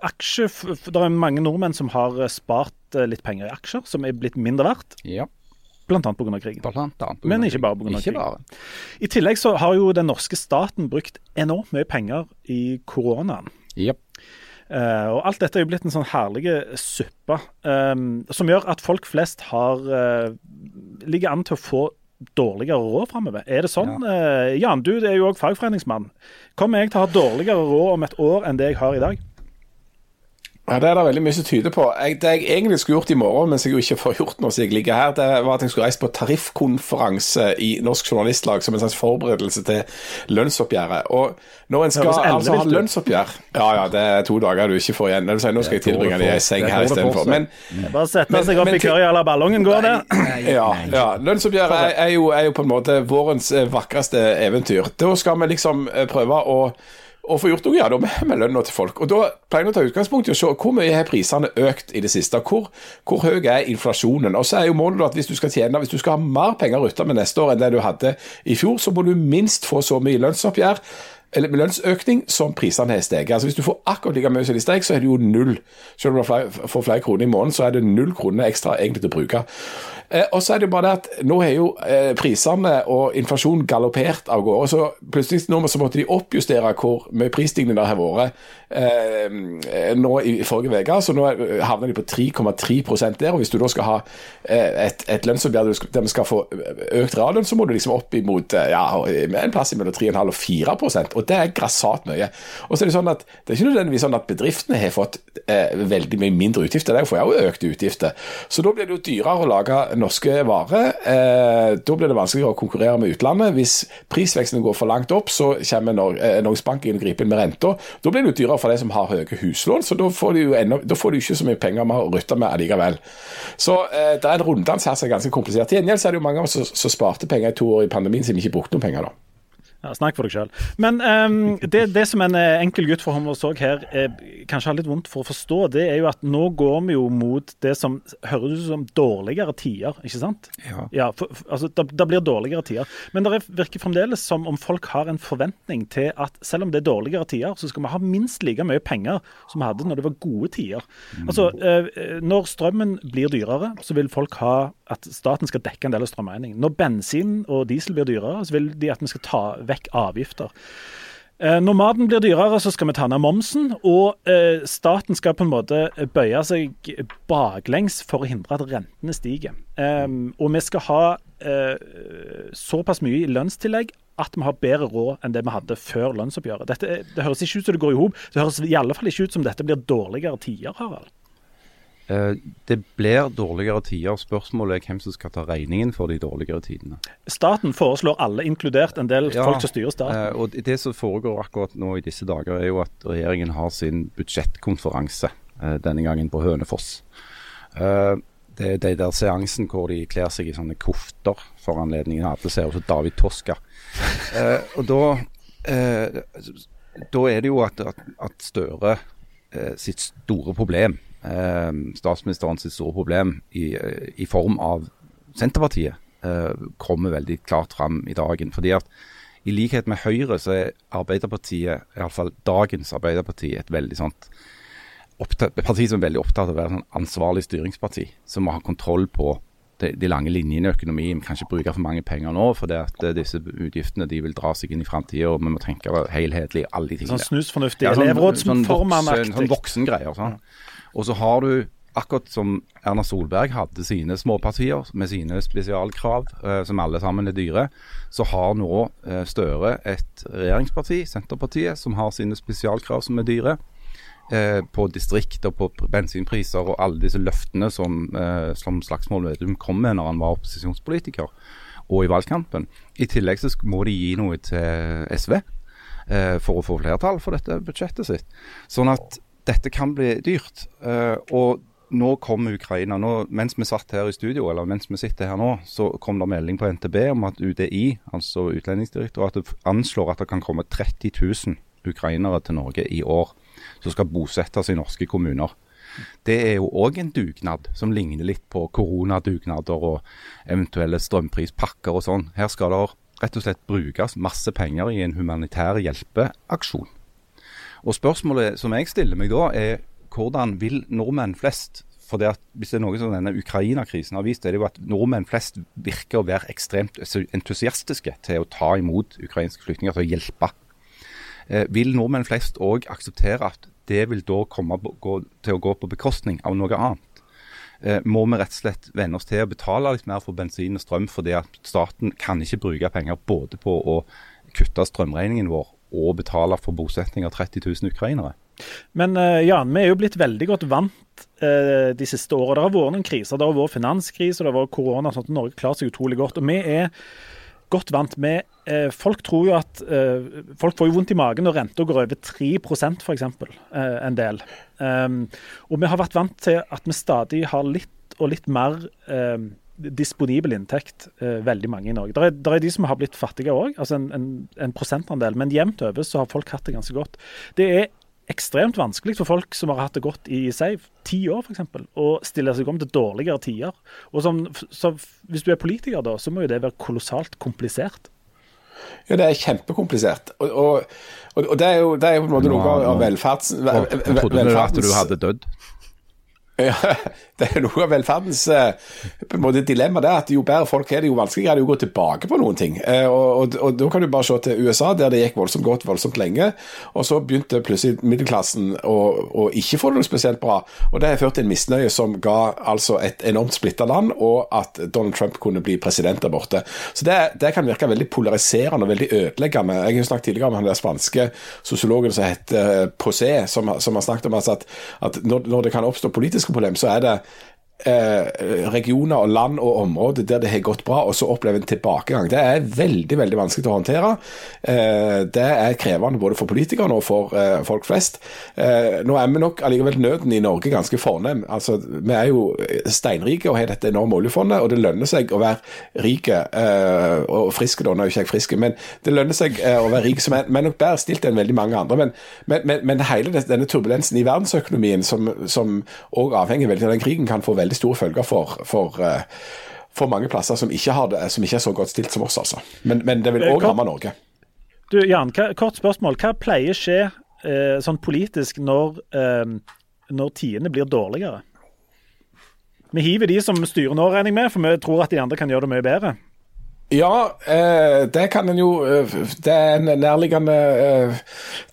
aksje, det er mange nordmenn som har eh, spart eh, litt penger i aksjer, som er blitt mindre verdt, Ja, Blant annet pga. krigen. blant annet. på grunn av Men ikke bare på grunn av Ikke krigen. bare. I tillegg så har jo den norske staten brukt enormt mye penger i koronaen. Ja. Og alt dette er jo blitt en sånn herlig suppe eh, som gjør at folk flest har eh, ligger an til å få dårligere råd framover. Er det sånn? Eh, Jan, du er jo òg fagforeningsmann. Kommer jeg til å ha dårligere råd om et år enn det jeg har i dag? Ja, Det er det veldig mye som tyder på. Jeg, det jeg egentlig skulle gjort i morgen, mens jeg jo ikke får gjort noe siden jeg ligger her, det var at jeg skulle reist på tariffkonferanse i Norsk Journalistlag som en slags forberedelse til lønnsoppgjøret. Og når en skal Høres altså, ha lønnsoppgjør Ja ja, det er to dager du ikke får igjen. Det vil si, nå skal jeg tilbringe det i ei seng er her istedenfor. Men Bare sette seg opp i køya eller ballongen går det. ja, ja. lønnsoppgjøret er, er, jo, er jo på en måte vårens eh, vakreste eventyr. Da skal vi liksom eh, prøve å å få gjort noe ja, med, med lønna til folk. Og Da pleier vi å ta utgangspunkt i å se hvor mye har prisene økt i det siste. Hvor, hvor høy er inflasjonen? Og så er jo målet at Hvis du skal tjene, hvis du skal ha mer penger å rutte med neste år enn det du hadde i fjor, så må du minst få så mye lønnsoppgjør lønnsøkning som prisene har steget. Altså Hvis du får akkurat like mye som de steg, så er det jo null. Selv om du får flere kroner i måneden, så er det null kroner ekstra egentlig til å bruke. Eh, og så er det jo bare det at nå har jo eh, prisene og inflasjonen galoppert av gårde. Så plutselig nå så måtte de oppjustere hvor mye prisstigning det har vært eh, nå i forrige uke. Så nå havner de på 3,3% der. og Hvis du da skal ha eh, et, et lønnsoppgjør der vi skal få økt reallønn, så må du liksom opp imot ja, en plass mellom 3,5 og 4 og det er grassat mye. Og så er Det sånn at det er ikke nødvendigvis sånn at bedriftene har fått eh, veldig mye mindre utgifter, de får jo økte utgifter. Så da blir det jo dyrere å lage norske varer. Eh, da blir det vanskeligere å konkurrere med utlandet. Hvis prisveksten går for langt opp, så kommer Nor eh, Norges Bank inn og griper inn med renta. Da blir det jo dyrere for de som har høye huslån, så da får de jo får de ikke så mye penger med å rutte med allikevel. Så eh, det er en runddans her som er ganske komplisert. Til gjengjeld er det jo mange av oss som sparte penger i to år i pandemien som ikke brukte noen penger da. Ja, Snakk for deg sjøl. Men um, det, det, som en eh, enkel gutt fra så her er, kanskje har litt vondt for å forstå, det er jo at nå går vi jo mot det som høres ut som dårligere tider, ikke sant? Ja. ja for, altså, det, det, blir dårligere tider. Men det virker fremdeles som om folk har en forventning til at selv om det er dårligere tider, så skal vi ha minst like mye penger som vi hadde når det var gode tider. Mm. Altså, uh, Når strømmen blir dyrere, så vil folk ha at staten skal dekke en del av strømregningen. Når bensin og diesel blir dyrere, så vil de at vi skal ta vekk avgifter. Eh, når maten blir dyrere, så skal vi ta ned momsen, og eh, staten skal på en måte bøye seg baklengs for å hindre at rentene stiger. Eh, og vi skal ha såpass mye i lønnstillegg at vi har bedre råd enn det vi hadde før lønnsoppgjøret. Dette, det høres ikke ut som det går i hop. Det høres i alle fall ikke ut som dette blir dårligere tider, Harald. Eh, det blir dårligere tider. Spørsmålet er hvem som skal ta regningen for de dårligere tidene. Staten foreslår alle, inkludert en del ja, folk som styrer staten. Eh, og Det som foregår akkurat nå i disse dager, er jo at regjeringen har sin budsjettkonferanse eh, denne gangen på Hønefoss. Det er de der seansen hvor de kler seg i sånne kofter for anledningen. Alle ser ut som David Toska. og da, da er det jo at, at, at Støre sitt store problem eh, statsministeren sitt store problem i, eh, i form av Senterpartiet eh, kommer veldig klart fram i dagen. fordi at i likhet med Høyre så er Arbeiderpartiet, iallfall dagens Arbeiderparti, et veldig sånt opptatt, parti som er veldig opptatt av å være et sånn ansvarlig styringsparti. Som må ha kontroll på de, de lange linjene i økonomien. Vi kan ikke bruke for mange penger nå, for det at disse utgiftene de vil dra seg inn i framtida. Vi må tenke helhetlig alle de tingene. Sånn snusfornuftig ja, sånn, elevrådsformann sånn, voksen, sånn voksengreier. Sånn. Og så har du, akkurat som Erna Solberg hadde sine småpartier med sine spesialkrav, eh, som alle sammen er dyre, så har nå eh, Støre et regjeringsparti, Senterpartiet, som har sine spesialkrav som er dyre. Eh, på distrikt og på bensinpriser og alle disse løftene som, eh, som Slagsvold Vedum kom med når han var opposisjonspolitiker og i valgkampen. I tillegg så må de gi noe til SV eh, for å få flertall for dette budsjettet sitt. Sånn at dette kan bli dyrt. Uh, og nå kommer Ukraina. Nå, mens vi satt her i studio, eller mens vi sitter her nå, så kom det melding på NTB om at UDI, altså Utlendingsdirektoratet, anslår at det kan komme 30 000 ukrainere til Norge i år som skal bosettes i norske kommuner. Det er jo òg en dugnad som ligner litt på koronadugnader og eventuelle strømprispakker og sånn. Her skal det rett og slett brukes masse penger i en humanitær hjelpeaksjon. Og Spørsmålet som jeg stiller meg da, er hvordan vil nordmenn flest for det at Hvis det er noe som denne Ukraina-krisen har vist, er det jo at nordmenn flest virker å være ekstremt entusiastiske til å ta imot ukrainske flyktninger, til å hjelpe. Eh, vil nordmenn flest òg akseptere at det vil da komme gå, til å gå på bekostning av noe annet? Eh, må vi rett og slett venne oss til å betale litt mer for bensin og strøm fordi at staten kan ikke bruke penger både på å kutte strømregningen vår og betale for bosetting av 30 000 ukrainere. Men uh, Jan, vi er jo blitt veldig godt vant eh, de siste årene. Det har vært noen kriser. Det har vært finanskrise, det har vært korona. sånn at Norge klarer seg utrolig godt. Og vi er godt vant med eh, Folk tror jo at Folk får jo vondt i magen når renta går over 3% f.eks. Eh, en del. Um, og vi har vært vant til at vi stadig har litt og litt mer disponibel inntekt, eh, veldig mange i Norge. Det er, er, de som har blitt fattige òg, altså en, en, en, prosentandel. Men jevnt over så har folk hatt det ganske godt. Det er ekstremt vanskelig for folk som har hatt det godt i seg, ti år f.eks., å stille seg om til dårligere tider. Og som, så, Hvis du er politiker, da, så må jo det være kolossalt komplisert. Ja, det er kjempekomplisert. Og, og, og det, er jo, det er jo på en måte noe av velferds... Jeg trodde du at du hadde dødd. Ja, (laughs) det er noe av velferdens eh, på en måte dilemma. det at Jo bedre folk er det, jo vanskeligere er det å gå tilbake på noen ting. Eh, og, og, og, Da kan du bare se til USA, der det gikk voldsomt godt voldsomt lenge. Og så begynte plutselig middelklassen å, å ikke få det noe spesielt bra. Og Det har ført til en misnøye som ga altså et enormt splitta land, og at Donald Trump kunne bli president der borte. Så Det, det kan virke veldig polariserende og veldig ødeleggende. Jeg har snakket tidligere om han der spanske sosiologen som heter Posé, som, som har snakket om altså at, at når, når det kan oppstå politisk økonomiske problem, så er det regioner og land og områder der det har gått bra, og så opplever en tilbakegang. Det er veldig veldig vanskelig å håndtere. Eh, det er krevende både for politikerne og for eh, folk flest. Eh, nå er vi nok allikevel nøden i Norge ganske fornem. Altså, vi er jo steinrike og har dette enorme oljefondet, og det lønner seg å være rike eh, og friske. Da, nå er jo ikke jeg frisk, men det lønner seg eh, å være rik, som er nok bedre stilt enn veldig mange andre. Men, men, men, men hele denne turbulensen i verdensøkonomien, som òg avhenger veldig av den krigen, kan få veldig veldig store følger for, for, eh, for mange plasser som ikke, det, som ikke, er så godt stilt som oss. altså. Men, men det vil òg eh, ramme Norge. Du, Jan, kort spørsmål. Hva pleier skje eh, sånn politisk når, eh, når tidene blir dårligere? Vi hiver de som styrer nå, regner jeg med, for vi tror at de andre kan gjøre det mye bedre. Ja, eh, det kan en jo eh, Det er en nærliggende eh,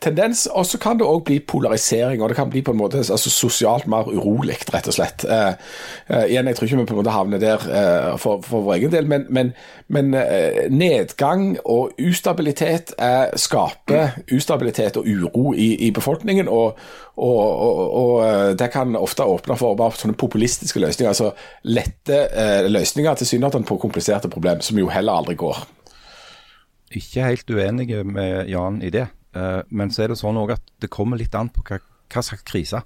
tendens. Og så kan det òg bli polarisering, og det kan bli på en måte altså, sosialt mer urolig, rett og slett. igjen, jeg tror ikke vi på en måte havner der for, for vår egen del, men, men, men nedgang og ustabilitet skaper ustabilitet og uro i, i befolkningen. og og, og, og, eh, det kan ofte åpne for bare sånne populistiske løsninger. Altså lette eh, løsninger tilsynelatende på kompliserte problem, som jo heller aldri går. Ikke helt uenig med Jan i det. Eh, men så er det sånn at det kommer litt an på hva, hva slags krise.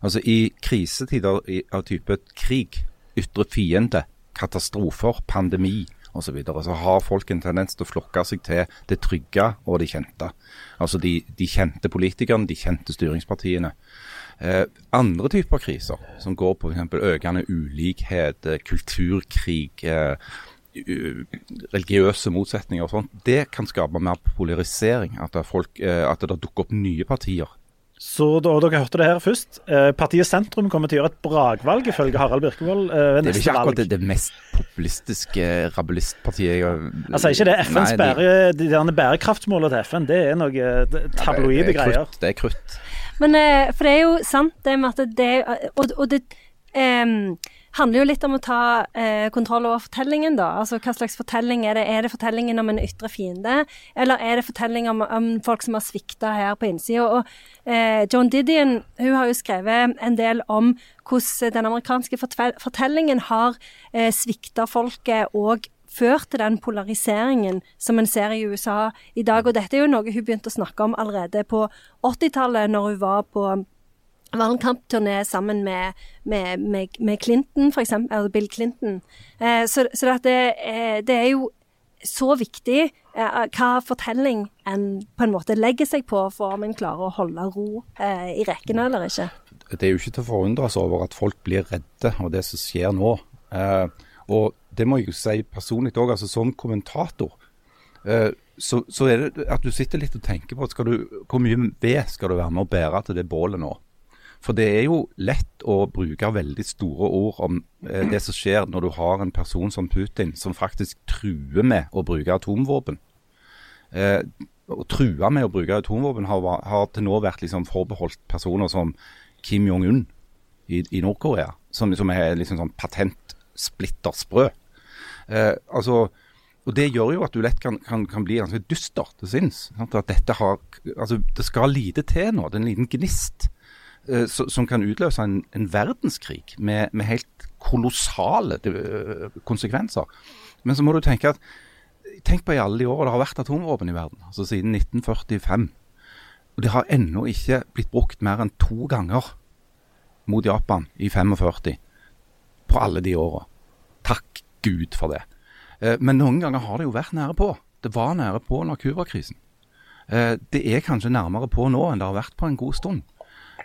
Altså I krisetider av type krig, ytre fiende, katastrofer, pandemi osv. Så, videre, så har folk en tendens til å flokke seg til det trygge og det kjente. Altså de, de kjente politikerne, de kjente styringspartiene. Eh, andre typer kriser, som går på f.eks. økende ulikhet, eh, kulturkrig, eh, religiøse motsetninger og sånt, det kan skape mer polarisering. At folk, eh, at det dukker opp nye partier så da, dere hørte det her først. Eh, partiet Sentrum kommer til å gjøre et brakvalg, ifølge Harald Birkevold. Eh, det er ikke akkurat det, det, mest populistiske rabulistpartiet Altså ikke det FNs nei, bære, de, de bærekraftsmålene til FN, det er noe tabloide ja, greier. Det er krutt. Men eh, for det er jo sant det med at det Og, og det um, handler jo litt om å ta eh, kontroll over fortellingen, da. Altså hva slags fortelling er det? Er det fortellingen om en ytre fiende, eller er det fortelling om, om folk som har svikta her på innsida? Og eh, Joan Didion har jo skrevet en del om hvordan den amerikanske fortellingen har eh, svikta folket og ført til den polariseringen som en ser i USA i dag. Og dette er jo noe hun begynte å snakke om allerede på 80-tallet, når hun var på valgkampturné sammen med, med, med, med Clinton, for eksempel, eller Bill Clinton. Eh, så, så det, eh, det, er jo så viktig eh, hva fortelling en på en måte legger seg på for om en klarer å holde ro eh, i rekkene eller ikke. Det er jo ikke til å forundres over at folk blir redde av det som skjer nå. Eh, og det må jeg jo si personlig òg, altså som kommentator. Eh, så, så, er det at du sitter litt og tenker på du, hvor mye ved skal du være med å bære til det bålet nå. For det er jo lett å bruke veldig store ord om eh, det som skjer når du har en person som Putin som faktisk truer med å bruke atomvåpen. Eh, å true med å bruke atomvåpen har, har til nå vært liksom forbeholdt personer som Kim Jong-un i, i Nord-Korea, som, som, er liksom sånn patent splitter sprø. Eh, altså, og Det gjør jo at du lett kan, kan, kan bli ganske dyster til sinns. Altså, det skal lite til nå. Det er en liten gnist som kan utløse en, en verdenskrig med, med, helt kolossale eh, konsekvenser. Men så må du tenke at Tenk på i alle de årene det har vært atomvåpen i verden, altså siden 1945. Og det har ennå ikke blitt brukt mer enn to ganger mot Japan i 45 på alle de åra. Takk Gud for det. Eh, men noen ganger har det jo vært nære på. Det var nære på under Cuba-krisen. Det er kanskje nærmere på nå enn det har vært på en god stund.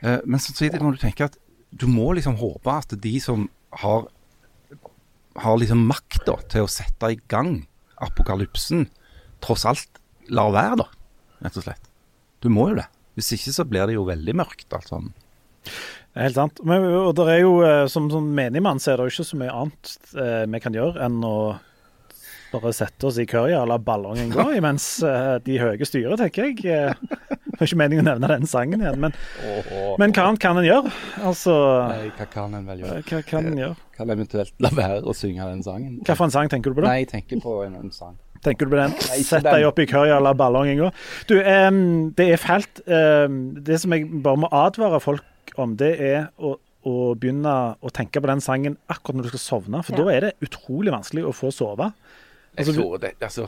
Eh, men samtidig må du tenke at du må liksom håpe at de som har, har liksom makta til å sette i gang apokalypsen, tross alt lar være, da. Rett og slett. Du må jo det. Hvis ikke så blir det jo veldig mørkt, alt sammen. Helt sant. Men, og det er jo, eh, som, som menigmann så er det jo ikke så mye annet eh, vi kan gjøre enn å bare sette oss i køya og la ballongen gå imens eh, de høye styrer, tenker jeg. Eh, Det var ikke meningen å nevne den sangen igjen, men, men hva annet kan en gjøre? Altså, Nei, hva kan en vel gjøre? hva kan en gjøre? Kan eventuelt la være å synge den sangen? Hva for en sang tenker du på da? Nei, jeg tenker på en, annen sang. Tenker du på den? Sett deg opp i køya og la ballongen gå. Du, um, det er fælt. Um, det som jeg bare må advare folk om, det er å, å begynne å tenke på den sangen akkurat når du skal sovne, for Ja. da er det utrolig vanskelig å få sove. Jeg Altså, tror det, altså,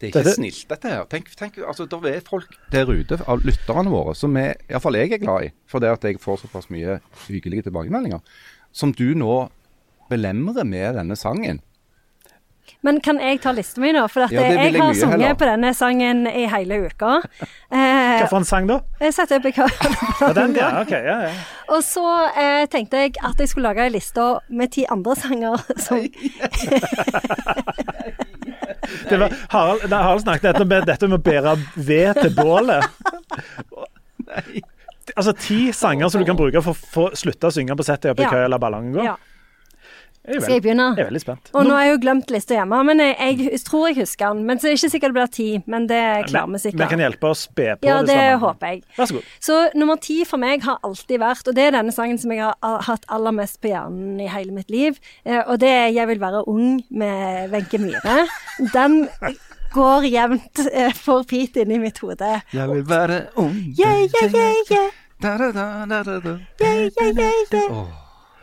det er ikke Dette- snilt, dette her. Tenk, tenk, altså, Det er folk der ute, av lytterne våre, som er, iallfall jeg er glad i, for det at jeg får såpass mye hyggelige tilbakemeldinger, som du nå belemrer med denne sangen. Men kan jeg ta lista mi, da? For at Ja, jeg jeg har sunget heller. på denne sangen i hele uka. Hva Eh, for en sang da? jeg setter opp i den, ja, ok, ja, ja. Og så eh, tenkte jeg at jeg skulle lage ei liste med ti andre sanger som (laughs) Det var, Harald, nei, Harald snakket dette med, dette med å bære ved til bålet. Nei. Altså ti sanger som du kan bruke for å slutte å synge på settet i Ja. køya la ballongen gå. Ja. Er Skal jeg begynne? jeg er veldig spent. Og nå har jeg jo glemt lista hjemme, men jeg, jeg tror jeg husker den. Men så er det ikke sikkert det blir ti, men det klarer vi sikkert. Vi kan hjelpe å spe på Ja, det sammen. håper jeg. Vær så god. Så nummer ti for meg har alltid vært, og det er denne sangen som jeg har hatt aller mest på hjernen i hele mitt liv, eh, og det er 'Jeg vil være ung' med Wenche Myhre. Den går jevnt eh, for Pete inni mitt hode. Jeg vil være ung Yeah, yeah, yeah, yeah. Da, da, da, da, da. Yeah, yeah, yeah, yeah. Åh,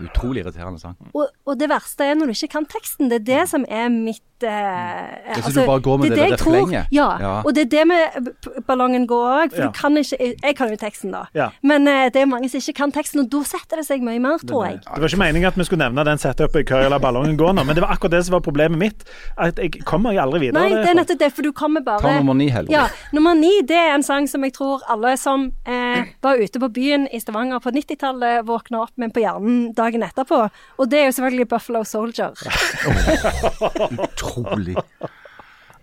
utrolig irriterende sang. Og, og det verste er når du ikke kan teksten. Det er det som er mitt eh, så du bare går med det er det refrenget? Ja, Ja. og det er det med ballongen går òg. For Ja. du kan ikke Jeg kan jo teksten, da. Ja. Men eh, det er mange som ikke kan teksten, og da setter det seg mye mer, tror jeg. Det var ikke meningen at vi skulle nevne den setupet i og la ballongen gå nå, men det var akkurat det som var problemet mitt. At jeg kommer jeg aldri videre. Nei, det er nettopp det, for du kommer bare Ta nummer ni heller. Ja, nummer ni det er en sang som jeg tror alle som eh, var ute på byen i Stavanger på 90-tallet, våkna opp med på hjernen dagen etterpå. Og det er jo selvfølgelig Buffalo Soldier. Utrolig.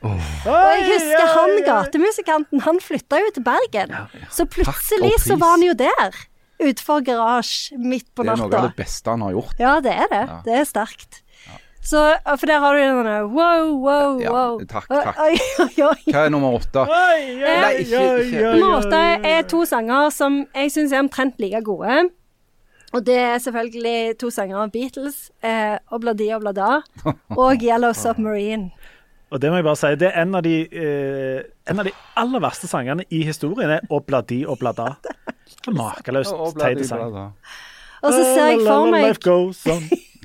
Og jeg husker han gatemusikanten, han flytta jo til Bergen. Så plutselig så var han jo der. Utenfor garasje midt på natta. Det er noe av det beste han har gjort. Ja, det er det. Det er sterkt. Så, for der har du den der wow, wow, Ja, wow. takk, takk. Oi, oi, oi. Hva er nummer åtte? Nei, ikke- ikke- Nummer åtte er to sanger som jeg syns er omtrent like gode. Og det er selvfølgelig to sanger av Beatles, eh, Obladi Oblada og Yellow (laughs) Submarine. Og det må jeg bare si, det er en av de, eh, en av de aller verste sangene i historien er Obladi Oblada. (laughs) Makeløst teit sang. Og så ser jeg for meg. (laughs)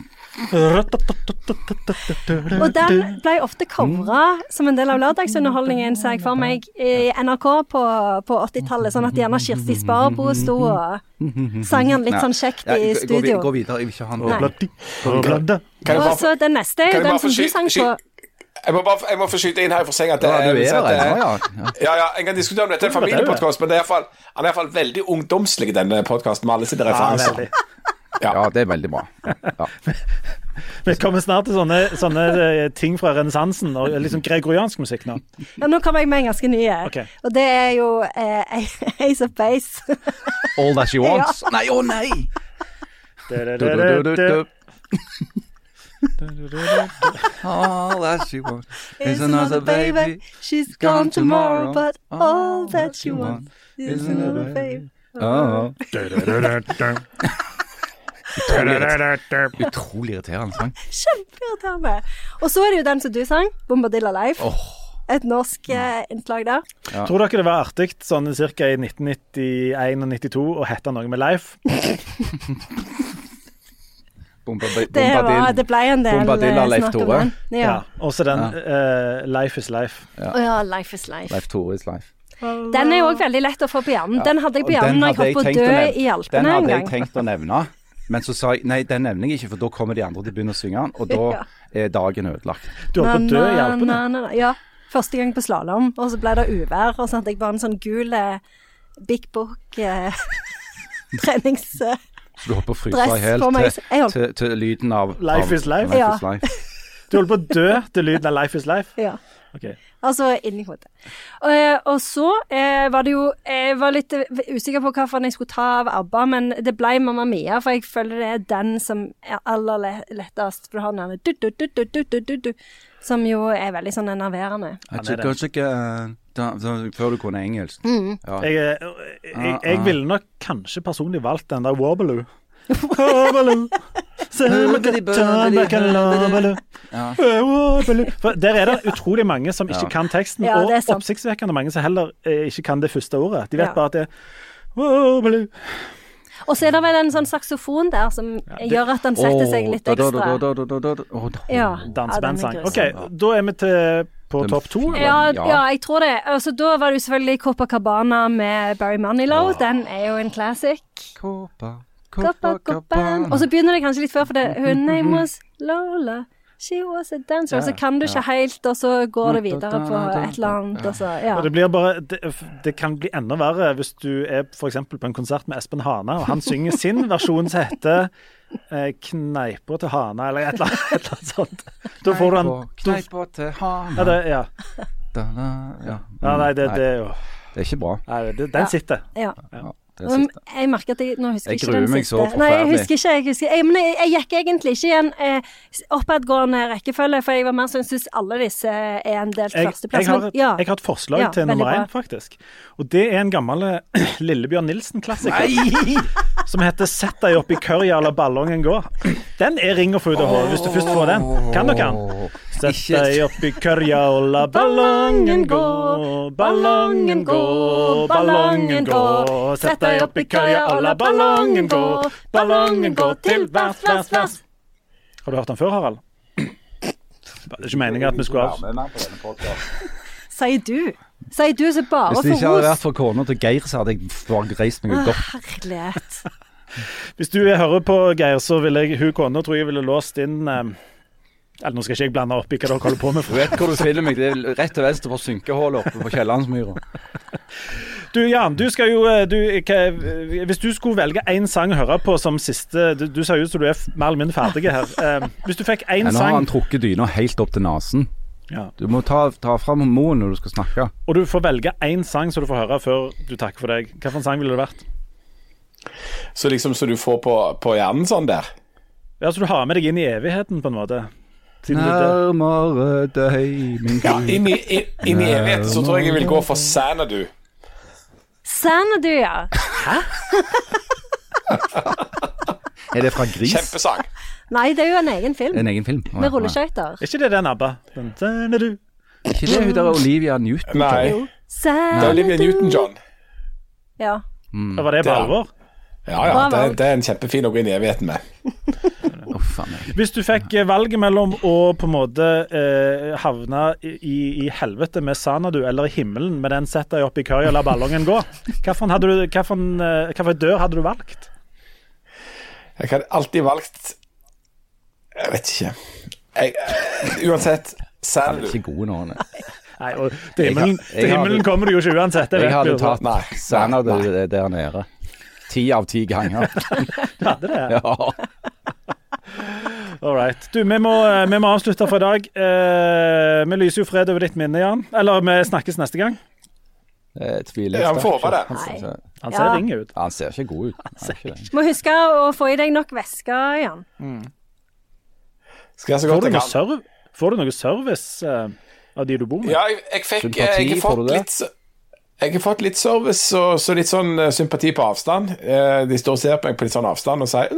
Og den ble ofte covra som en del av lørdagsunderholdningen, ser jeg for meg, i NRK på, på 80-tallet. Sånn at gjerne Kirsti Sparbo sto og sang den litt sånn kjekt i studio. Gå, gå videre, jeg vil ikke ha jeg Og så den neste er jo den som du sang på. jeg må bare jeg må få skyte inn her for seg at det Ja, du er der ja. ja. Ja, ja, en kan diskutere om dette er en familiepodkast, men det er i hvert fall, han er iallfall veldig ungdomslig, denne podkasten, med alle sine Ja, referanser. Veldig. ja, det er veldig bra. Ja. (laughs) Vi kommer snart til sånne, sånne eh, ting fra renessansen og liksom gregoriansk musikk nå. Ja, nå kommer jeg med en ganske ny. okay. Og det er jo eh, Ace of Base. (laughs) All That She Wants. Nei, å nei! Du, du, du. All that she wants is another baby. She's gone tomorrow, but all that she wants is another baby. Oh. (laughs) Utrolig irriterende sang. (laughs) Kjempeirriterende. Og så er det jo den som du sang, 'Bombadilla Life'. Et norsk eh, innslag der. Tror dere det var artig sånn cirka i 1991 og 92 å hete noe med Leif? (laughs) Det, var, det ble en del Bombadilla eh, snakk om Tore. den. Ja. Ja. Også den den Uh, Life is Life. Å ja, Life is Life. Leif is Life. Den er òg veldig lett å få på hjernen. Den hadde jeg på hjernen da jeg holdt på å dø i Den Alpene en hadde jeg tenkt å nevne, men så sa jeg nei, den nevner jeg ikke, for da kommer de andre til å begynne å synge den, og da (laughs) Ja. er dagen ødelagt. Du holdt på å dø i Alpene. Ja. Første gang på slalåm, og så ble det uvær, og så hadde jeg bare en sånn gul eh, Big Book eh, (laughs) eh, Så du holdt på å fryse i hjel meg. Jeg holdt- til, til lyden av Life av is life. Life Ja. is life. Du holder på å dø til lyden av 'Life is life'? Ja. Okay. Altså inni hodet. Og, og så eh, var det jo Jeg var litt usikker på hvilken jeg skulle ta av ABBA, men det ble Mamma Mia, for jeg føler det er den som er aller lettest. For du har den derre som jo er veldig sånn enerverende. Kanskje ikke eh, før du kunne engelsk. Mm. Ja. Jeg, jeg, jeg, ah, ah. ville nok kanskje personlig valgt den der Warbaloo. (laughs) Warbaloo. Ja. Der er det utrolig mange som ikke kan teksten, Ja, er og oppsiktsvekkende mange som heller eh, ikke kan det første ordet. De vet bare at det er Og så er det vel en sånn saksofon der som det- gjør at den setter seg litt ekstra. Ja, Dansebandsang. ja, er OK, da er vi til på Den- topp to. Ja, Ja. ja, jeg tror det. Altså, da var det jo selvfølgelig Copacabana med Barry Manilow. Den er jo en classic. Koppa, Koppa, koppa. Og så begynner det kanskje litt før, for det, her name was Lola. She was a dancer. Og så kan du ikke helt, og så går det videre på et eller annet, og så Ja. Og det blir bare det, det kan bli enda verre hvis du er f.eks. på en konsert med Espen Hane, og han synger sin (laughs) versjon som heter eh, 'Kneipa til Hana', eller et eller annet, et eller annet sånt. Da får du en Kneipa til ja, det, ja. Da, da, ja. ja, nei, det, det er jo det er ikke bra. Nei, det, den sitter. ja. Siste. jeg merker at jeg nå husker Jeg ikke den gruer meg så så Nei, jeg forferdelig. husker ikke. Jeg husker, jeg, men jeg, jeg gikk egentlig ikke i en eh, oppadgående rekkefølge, for jeg var mer sånn syns alle disse er en delt Jeg, førsteplass. jeg, har, et, ja. jeg har et forslag Ja, til nummer én, faktisk. Og det er en gammel eh, (clears throat) Lillebjørn Nilsen-klassiker. (laughs) Som heter 'Sett deg opp i kørja, la ballongen gå'. Den er ring å få ut av hodet hvis du først får den. Kan du kan? Sett deg opp i kørja og la ballongen gå, ballongen gå, ballongen gå. Sett deg opp i kørja og la ballongen gå, ballongen gå til værs, værs, værs. Har du hørt den før, Harald? Det er ikke meningen at vi skulle av... Sier du. Sier du som bare Hvis det ikke hadde vært ros. for kona til Geir, så hadde jeg bare reist meg godt. Herlighet. (laughs) Hvis du hører på, Geir, så ville jeg, hun kona tror jeg ville låst inn eh, Eller nå skal ikke jeg blande opp i hva dere holder på med. Du vet hvor du finner meg. Det er rett til venstre for synkehullet oppe på Kiellandsmyra. (laughs) Du Jan, du skal jo eh, du, hva, Hvis du skulle velge én sang å høre på som siste Du, du ser ut som du er mer eller mindre ferdig her. Eh, hvis du fikk én sang nå har han trukket dyna helt opp til nesen. Ja, Du må ta, ta fram moen når du skal snakke. og du får velge én sang som du får høre før du takker for deg, hvilken sang ville det vært? Så liksom så du får på, på hjernen sånn der. Ja, Så du har med deg inn i evigheten, på en måte? Nærmere deg, min Ja, inn i, inn, inn i evigheten så tror jeg jeg vil gå for Sanadu. Sanadu, ja. Hæ? (laughs) Er det fra Gris? Kjempesang. Nei, det er jo en egen film. En egen film? Med ja. rulleskøyter. Er ikke det den ABBA? Den, den er du. Er ikke det hun der Olivia Newton? Nei, Jo. det er Olivia Newton-John. Ja. Var det på alvor? Ja ja, det, det er en kjempefin å gå inn i evigheten med. oh. Hvis du fikk eh, valget mellom å på en måte eh, havne i, i helvete med Sanadu eller i himmelen med den sett deg opp i køya og la ballongen gå, eh, hvilken dør hadde du valgt? Jeg hadde alltid valgt Jeg vet ikke. Jeg, uansett, selv Han er ikke god nå. nei. Nei, og til himmelen, Jeg til himmelen kommer du jo ikke uansett. Jeg, Jeg hadde tatt Nei, nei. der nede. Ti av ti ganger. du (laughs) Hadde det. Ja. (laughs) All right. Du, vi må, eh, vi må avslutte for i dag. Eh, vi lyser jo fred over ditt minne, Jan. Eller vi snakkes neste gang. Jeg tviler Ja, vi får håpe det. Nei. Han ser Ja. ring ut. Han ser ikke god ut. Ikke. Må huske å få i deg nok væske igjen. Skal jeg så Får godt du jeg kan. serv får du noe service uh, av de du bor med? Ja, jeg, jeg fikk Sympati, jeg, har fått litt jeg har fått litt service og så litt sånn eh, sympati på avstand. Uh, De står og ser på meg på litt sånn avstand og sier!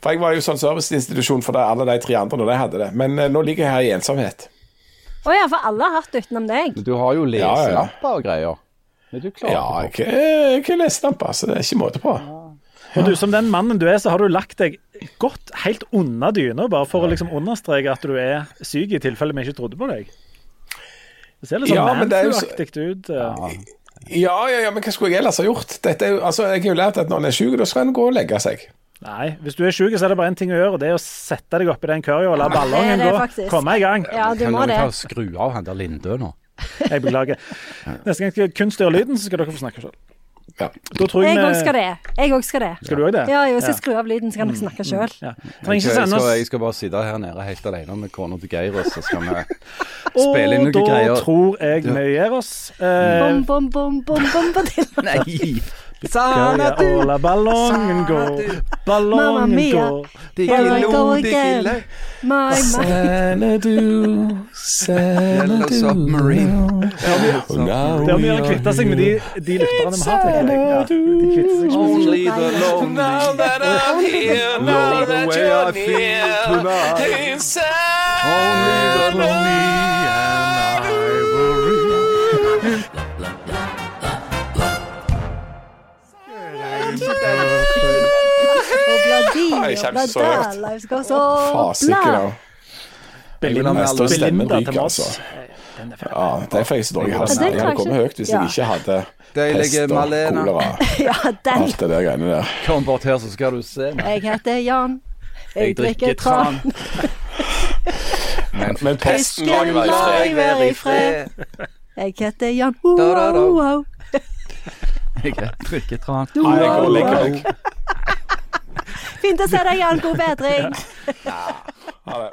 For jeg var jo sånn serviceinstitusjon for det, alle de tre andre når de hadde det. Men uh, nå ligger jeg her i ensomhet. Å ja, for alle har hatt det utenom deg. Du har jo Ja, ja. og greier. Men du klarer Ja, jeg har ikke leselampe, så det er ikke måte på. Og du, som den mannen du er, så har du lagt deg godt helt under dyna, bare for å liksom understreke at du er syk, i tilfelle vi ikke trodde på deg. Det ser litt sånn Ja, men det er så- ut. Ja. Ja, ja, ja, men hva skulle jeg ellers ha gjort? Dette er altså, jeg har jo lært at når en er syk, da skal en gå og legge seg. Nei, hvis du er syk, så er det bare én ting å gjøre, og det er å sette deg oppi den køya og la ballongen det gå. faktisk. Komme i gang. Ja, du Kan må det. og skru av han der Lindø nå? Jeg beklager. Neste gang skal kunst gjøre lyden, så skal dere få snakke selv. Ja. Da tror jeg Jeg òg skal det. Jeg òg skal det. Skal du òg det? Ja, jeg skal skru av lyden, så kan dere snakke sjøl. Ja. Jeg jeg, jeg skal bare sitte her nede helt alene med kona til Geir, og så skal vi spille inn noen greier. Og da tror jeg vi gir oss. Eh, Bom, bom, bom, bom, bom. Nei! Skal jeg la ballongen gå, Mamma ballongen mia. går Here I go again. My, my. Xanadu, Yellow Xanadu Submarine. Now Det er mye we å are kvitte seg med de, de lytterne vi har. tenker jeg. Ja, de kvitter seg ikke med Only the lonely Now that I'm here, now know the that way you're I feel near, tonight. inside Only the lonely Nei, og kjempe så høyt. Life goes on. Belinda, til Moss. Ja, derfor er jeg så dårlig i halsen. Jeg hadde kommet høyt hvis jeg ikke hadde Deilige pest og Malena. kolera. (laughs) Ja, den. Alt det der greiene der. Kom bort her, så skal du se. Jeg heter Jan. Jeg, Jeg drikker tran. (laughs) Men, Men pesten må jeg være i fred. jeg i fred. Jeg heter Jan. Wow, wow. (laughs) Jeg drikker tran. Nei, jeg går og legger meg. Fint å se deg, igjen. God bedring. Ja. Ha det.